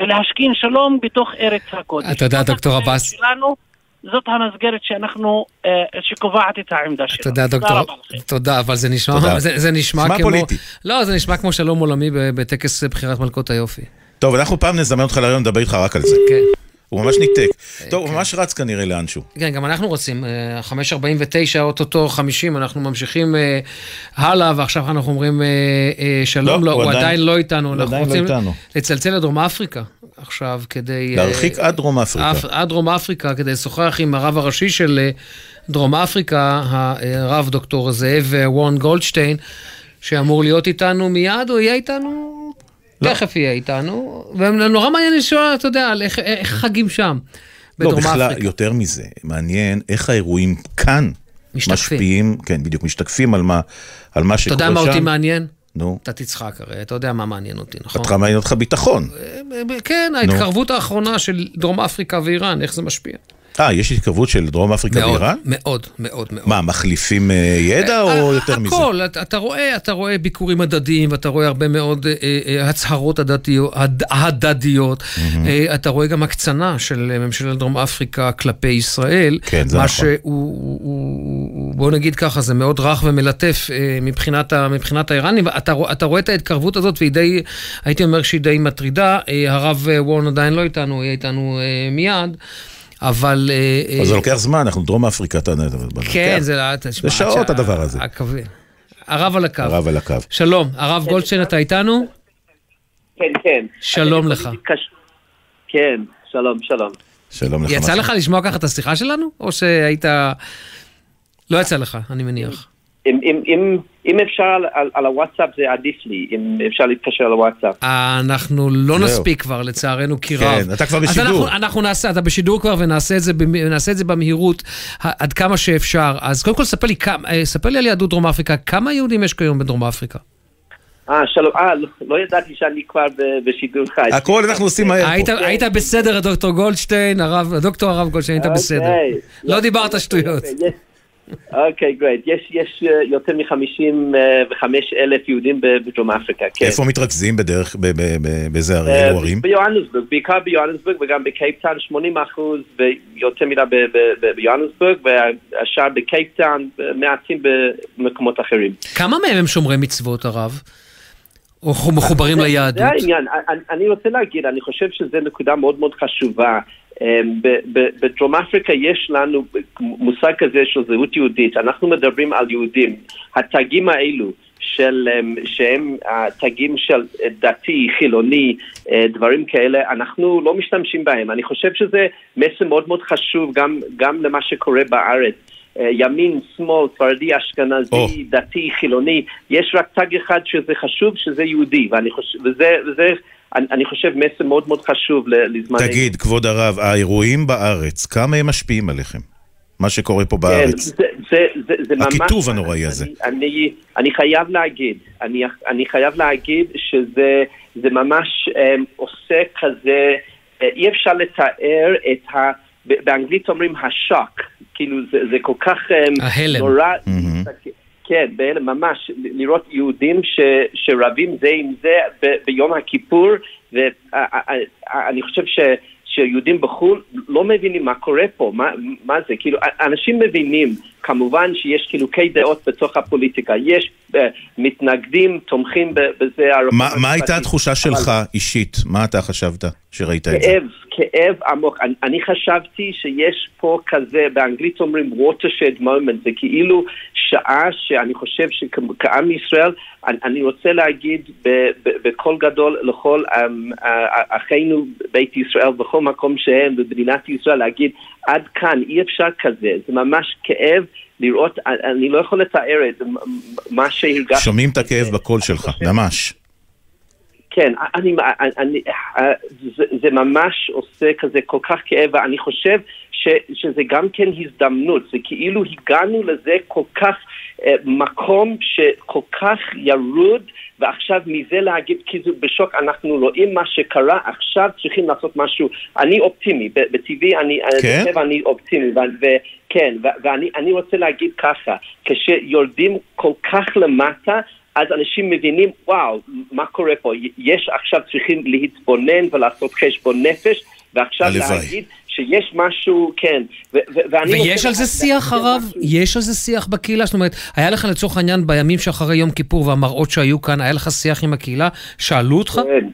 ולהשכין שלום בתוך ארץ הקודש. אתה יודע, דוקטור עבאס, שלנו, זאת המסגרת שאנחנו, אה, שקובעת את העמדה שלנו. אתה יודע, דוקטור. תודה, אבל זה נשמע, תודה. זה, זה נשמע נשמע כמו, פוליטי. לא, זה נשמע כמו שלום עולמי בטקס בחירת מלכות היופי. טוב, אנחנו פעם נזמן אותך לרעיון לדבר איתך רק על זה. כן. הוא ממש ניתק. טוב, הוא ממש רץ כנראה לאנשהו. כן, גם אנחנו רוצים, אה, 5.49, אוטוטו 50, אנחנו ממשיכים אה, הלאה, ועכשיו אנחנו אומרים אה, אה, שלום, לא, לא, הוא הוא עדיין- לא איתנו, הוא אנחנו עדיין לא רוצים איתנו. לצלצל לדרום אפריקה עכשיו, כדי... אה, להרחיק עד דרום אפריקה. אפ- עד דרום אפריקה, כדי לשוחח עם הרב הראשי של אה, דרום אפריקה, הרב דוקטור זאב אה, וורן גולדשטיין, שאמור להיות איתנו מיד, או יהיה איתנו? תכף יהיה איתנו, ונורא מעניין לשאול, אתה יודע, על איך איך חגים שם, לא, בכלל, אפריקה. יותר מזה, מעניין איך האירועים כאן משתקפים. משפיעים, כן, בדיוק, משתקפים על מה, על מה אתה שקורה יודע שם. מה אותי מעניין? נו. אתה תצחק הרי, אתה יודע מה מעניין אותי, נכון? אותך מעניין אותך ביטחון. כן, ההתקרבות האחרונה של דרום אפריקה ואיראן, איך זה משפיע? אה, יש התקרבות של דרום אפריקה מאוד, ואיראן? מאוד, מאוד, מאוד. מה, מחליפים אה, ידע או יותר מזה? הכל, אתה, אתה רואה, אתה רואה ביקורים הדדיים, ואתה רואה הרבה מאוד אה, אה, הצהרות הדדיות, הד, הדדיות. אה, אתה רואה גם הקצנה של ממשלת דרום אפריקה כלפי ישראל. כן, זה מה נכון. שהוא, הוא, הוא, בוא נגיד ככה, זה מאוד רך ומלטף אה, מבחינת, ה, מבחינת האיראנים. אתה, רוא- אתה רואה את ההתקרבות הזאת, והיא די, הייתי אומר שהיא די מטרידה. אה, הרב אה, וורן עדיין לא איתנו, יהיה איתנו אה, מיד. אבל... אה, אבל זה אה, לוקח זמן, אנחנו דרום אפריקה, אתה יודע. כן, זה לאט, זה שעות הדבר הזה. הרב על הקו. הרב על הקו. שלום, הרב גולדשטיין, אתה איתנו? כן, כן. שלום לך. כן, שלום, שלום. שלום לך. יצא לך לשמוע ככה את השיחה שלנו? או שהיית... לא יצא לך, אני מניח. אם, אם, אם, אם אפשר על, על, על הוואטסאפ זה עדיף לי, אם אפשר להתקשר לוואטסאפ. אנחנו לא זהו. נספיק כבר, לצערנו, כי כן, רב. אתה כבר אז בשידור. אנחנו, אנחנו נעשה, אתה בשידור כבר, ונעשה את זה, במ- נעשה את זה במהירות עד כמה שאפשר. אז קודם כל, ספר לי, כמה- אה, ספר לי על יהדות דרום אפריקה. כמה יהודים יש כיום בדרום אפריקה? אה, שלום, אה, לא, לא ידעתי שאני כבר בשידור חי. הכל אנחנו עושים מהר היית, היית בסדר, דוקטור גולדשטיין, הרב, דוקטור הרב גולדשטיין, היית בסדר. אוקיי. לא דיברת שטויות. אוקיי, גרייט. יש, יש אה, יותר מ-55 אלף יהודים בדרום אפריקה, כן. איפה מתרכזים בדרך, ב- ב- ב- באיזה ערי- אה, אלו ערים? ביוהנסבורג, בעיקר ביוהנסבורג וגם בקייפטאון, 80 אחוז ויותר מזה ב- ב- ב- ביוהנסבורג והשאר בקייפטאון, מעטים במקומות אחרים. כמה מהם הם שומרי מצוות, הרב? או מחוברים ליהדות? זה העניין, אני, אני רוצה להגיד, אני חושב שזו נקודה מאוד מאוד חשובה. אמ, בדרום אפריקה יש לנו מושג כזה של זהות יהודית, אנחנו מדברים על יהודים. התגים האלו של, אמ, שהם התגים של דתי, חילוני, אה, דברים כאלה, אנחנו לא משתמשים בהם. אני חושב שזה מסר מאוד מאוד חשוב גם, גם למה שקורה בארץ. אה, ימין, שמאל, ספרדי, אשכנזי, דתי, חילוני, יש רק תג אחד שזה חשוב, שזה יהודי, ואני חושב, וזה, וזה אני, אני חושב מסר מאוד מאוד חשוב לזמן... תגיד, כבוד הרב, האירועים בארץ, כמה הם משפיעים עליכם? מה שקורה פה כן, בארץ. זה, זה, זה, זה ממש... הקיטוב הנוראי הזה. אני, אני חייב להגיד, אני, אני חייב להגיד שזה זה ממש um, עושה כזה, אה, אי אפשר לתאר את ה... באנגלית אומרים השוק, כאילו זה, זה כל כך um, ההלם. נורא, כן, בהלם, ממש, לראות יהודים ש, שרבים זה עם זה ב, ביום הכיפור, ואני חושב ש... שיהודים בחו"ל לא מבינים מה קורה פה, מה, מה זה, כאילו, אנשים מבינים, כמובן שיש חילוקי דעות בתוך הפוליטיקה, יש uh, מתנגדים, תומכים בזה. מה מה הייתה התחושה שלך אישית? מה אתה חשבת שראית את זה? כאב, כאב עמוק. אני, אני חשבתי שיש פה כזה, באנגלית אומרים watershed moment, זה כאילו שעה שאני חושב שכעם ישראל, אני, אני רוצה להגיד בקול גדול לכל um, uh, אחינו בית ישראל, בכל מקום שהם במדינת ישראל, להגיד עד כאן, אי אפשר כזה, זה ממש כאב. לראות, אני לא יכול לתאר את מה שהרגשתי. שומעים את הכאב בקול שלך, ממש. כן, אני, אני, זה, זה ממש עושה כזה כל כך כאב, ואני חושב ש, שזה גם כן הזדמנות, זה כאילו הגענו לזה כל כך, אה, מקום שכל כך ירוד, ועכשיו מזה להגיד, כי זה בשוק, אנחנו רואים מה שקרה, עכשיו צריכים לעשות משהו. אני אופטימי, בטבעי אני, כן? אני אופטימי, ו- ו- כן, ו- ואני אני רוצה להגיד ככה, כשיורדים כל כך למטה, אז אנשים מבינים, וואו, מה קורה פה? יש עכשיו צריכים להתבונן ולעשות חשבון נפש, ועכשיו הלוואי. להגיד שיש משהו, כן. ו- ו- ואני ויש על זה שיח, הרב? משהו. יש על זה שיח בקהילה? זאת אומרת, היה לך לצורך העניין בימים שאחרי יום כיפור והמראות שהיו כאן, היה לך שיח עם הקהילה? שאלו אותך? כן.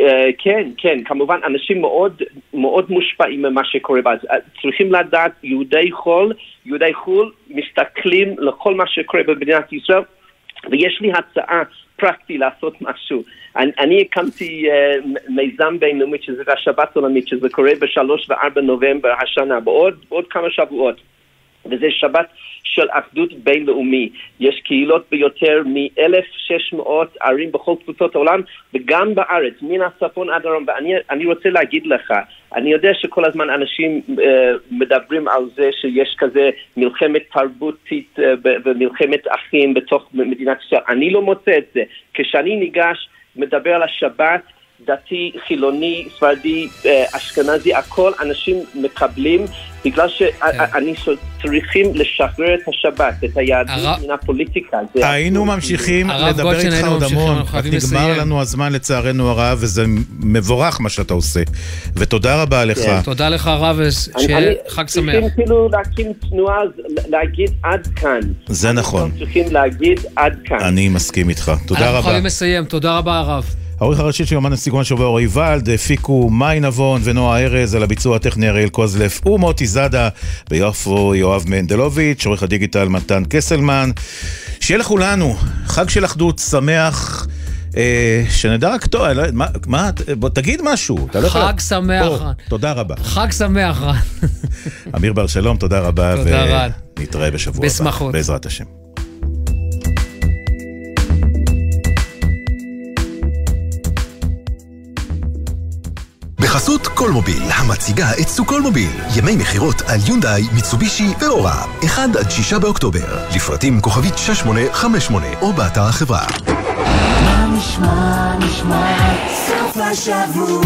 אה, כן, כן, כמובן, אנשים מאוד מאוד מושפעים ממה שקורה. אז, אה, צריכים לדעת, יהודי חול, יהודי חו"ל, מסתכלים לכל מה שקורה במדינת ישראל, ויש לי הצעה פרקטי לעשות משהו. אני, אני הקמתי uh, מיזם בינלאומי, שזה השבת עולמית, שזה קורה בשלוש וארבע נובמבר השנה, בעוד, בעוד כמה שבועות. וזה שבת של אחדות בינלאומי. יש קהילות ביותר מ-1,600 ערים בכל קבוצות העולם, וגם בארץ, מן הצפון עד הדרום. ואני אני רוצה להגיד לך, אני יודע שכל הזמן אנשים uh, מדברים על זה שיש כזה מלחמת תרבותית uh, ומלחמת אחים בתוך מדינת ישראל. אני לא מוצא את זה. כשאני ניגש, מדבר על השבת, דתי, חילוני, ספרדי, אה, אשכנזי, הכל אנשים מקבלים בגלל שאני צריכים לשחרר את השבת, את היהדות מן הפוליטיקה. זה היינו. ממשיכים לדבר איתך עוד המון, אנחנו רק נגמר. לנו הזמן לצערנו הרב, וזה מבורך מה שאתה עושה. ותודה רבה לך. כן. תודה לך, הרב, שיהיה חג שמח. צריכים כאילו להקים תנועה, להגיד עד כאן. זה נכון, צריכים להגיד עד כאן. אני מסכים איתך. תודה אנחנו רבה. חייבים לסיים, תודה רבה, הרב. העורך הראשי של יומן הסיכון השבוע אורי ולד, הפיקו מאי נבון ונועה ארז על הביצוע הטכני אריאל קוזלף ומוטי זאדה, ביפו יואב מנדלוביץ', עורך הדיגיטל מתן קסלמן. שיהיה לכולנו חג של אחדות שמח. אה, שנדע רק טוב, לא מה, מה, בוא תגיד משהו. אתה לא יכול- חג שמח, רן. תודה רבה. חג שמח, רן. אמיר בר שלום, תודה רבה. תודה, רן. ונתראה בשבוע הבא. בשמחות. בעזרת השם. בחסות קולמוביל, המציגה את סוכולמוביל. ימי מכירות על יונדאי, מיצובישי ואורה. 1 עד 6 באוקטובר. לפרטים כוכבית 6858 או באתר החברה. מה נשמע, נשמע, סוף השבוע.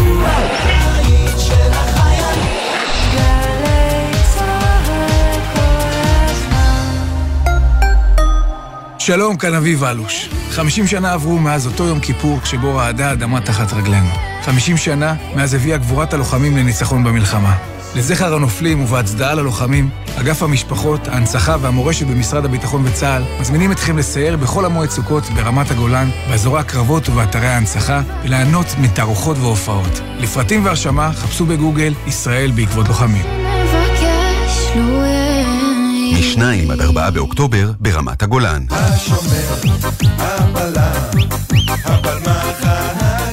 שלום, כאן אביב אלוש. 50 שנה עברו מאז אותו יום כיפור כשבו רעדה האדמה תחת רגלינו. 50 שנה מאז הביאה גבורת הלוחמים לניצחון במלחמה. לזכר הנופלים ובהצדעה ללוחמים, אגף המשפחות, ההנצחה והמורשת במשרד הביטחון וצה"ל מזמינים אתכם לסייר בכל המועד סוכות ברמת הגולן, באזורי הקרבות ובאתרי ההנצחה, וליהנות מתערוכות והופעות. לפרטים והרשמה חפשו בגוגל ישראל בעקבות לוחמים. מ-2 עד 4 באוקטובר ברמת הגולן. השומר, הבלם, הבלמח ההגנה,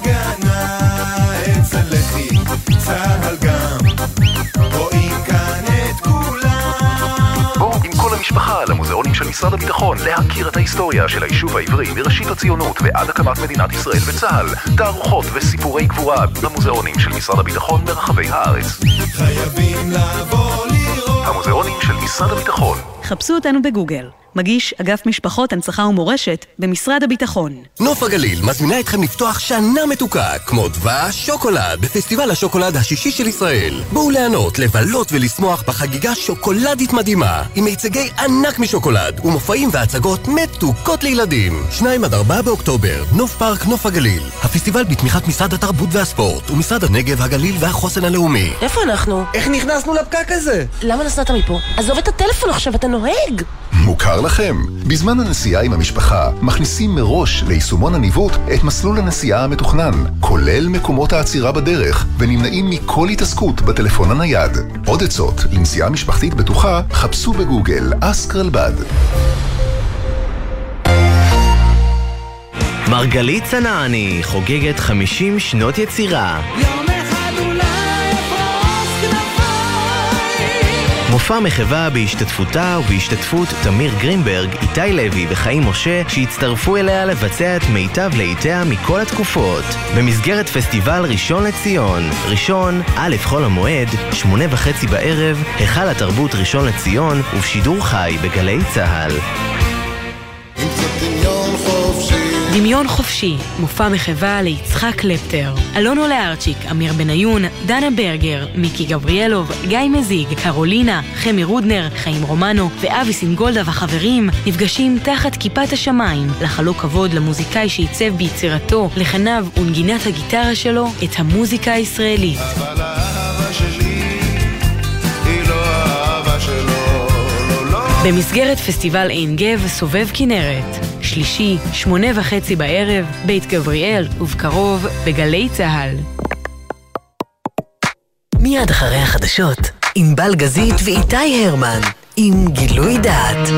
צהל גם, רואים כאן את כולם. בואו עם כל המשפחה למוזיאונים של משרד הביטחון להכיר את ההיסטוריה של היישוב העברי מראשית הציונות ועד הקמת מדינת ישראל וצה"ל. תערוכות וסיפורי גבורה במוזיאונים של משרד הביטחון ברחבי הארץ. חייבים לבוא לראות. המוזיאונים של משרד הביטחון. חפשו אותנו בגוגל. מגיש אגף משפחות, הנצחה ומורשת במשרד הביטחון. נוף הגליל מזמינה אתכם לפתוח שנה מתוקה, כמו דבש שוקולד, בפסטיבל השוקולד השישי של ישראל. בואו ליהנות, לבלות ולשמוח בחגיגה שוקולדית מדהימה, עם מיצגי ענק משוקולד, ומופעים והצגות מתוקות לילדים. 2 עד 4 באוקטובר, נוף פארק נוף הגליל. הפסטיבל בתמיכת משרד התרבות והספורט, ומשרד הנגב, הגליל והחוסן הלאומי. איפה אנחנו? איך נכנסנו לפקק הזה? למה נסעת מפה? עזוב את הטלפון עכשיו, אתה נוהג! מוכר לכם? בזמן הנסיעה עם המשפחה, מכניסים מראש ליישומון הניווט את מסלול הנסיעה המתוכנן, כולל מקומות העצירה בדרך, ונמנעים מכל התעסקות בטלפון הנייד. עוד עצות לנסיעה משפחתית בטוחה, חפשו בגוגל אסק רלב"ד. מרגלית צנעני חוגגת 50 שנות יצירה. יום מופע מחווה בהשתתפותה ובהשתתפות תמיר גרינברג, איתי לוי וחיים משה, שהצטרפו אליה לבצע את מיטב להיטיה מכל התקופות. במסגרת פסטיבל ראשון לציון, ראשון, א' חול המועד, שמונה וחצי בערב, היכל התרבות ראשון לציון, ובשידור חי בגלי צה"ל. דמיון חופשי מופע מחווה ליצחק קלפטר. אלונו לארצ'יק, אמיר בניון, דנה ברגר, מיקי גבריאלוב, גיא מזיג, קרולינה, חמי רודנר, חיים רומנו ואבי סינגולדה והחברים נפגשים תחת כיפת השמיים לחלוק כבוד למוזיקאי שעיצב ביצירתו, לחניו ונגינת הגיטרה שלו את המוזיקה הישראלית. אבל האהבה שלי היא לא האהבה שלו, לא, לא. במסגרת פסטיבל עין גב סובב כנרת, שלישי, שמונה וחצי בערב, בית גבריאל, ובקרוב בגלי צה"ל. מיד אחרי החדשות, ענבל גזית ואיתי הרמן, עם גילוי דעת.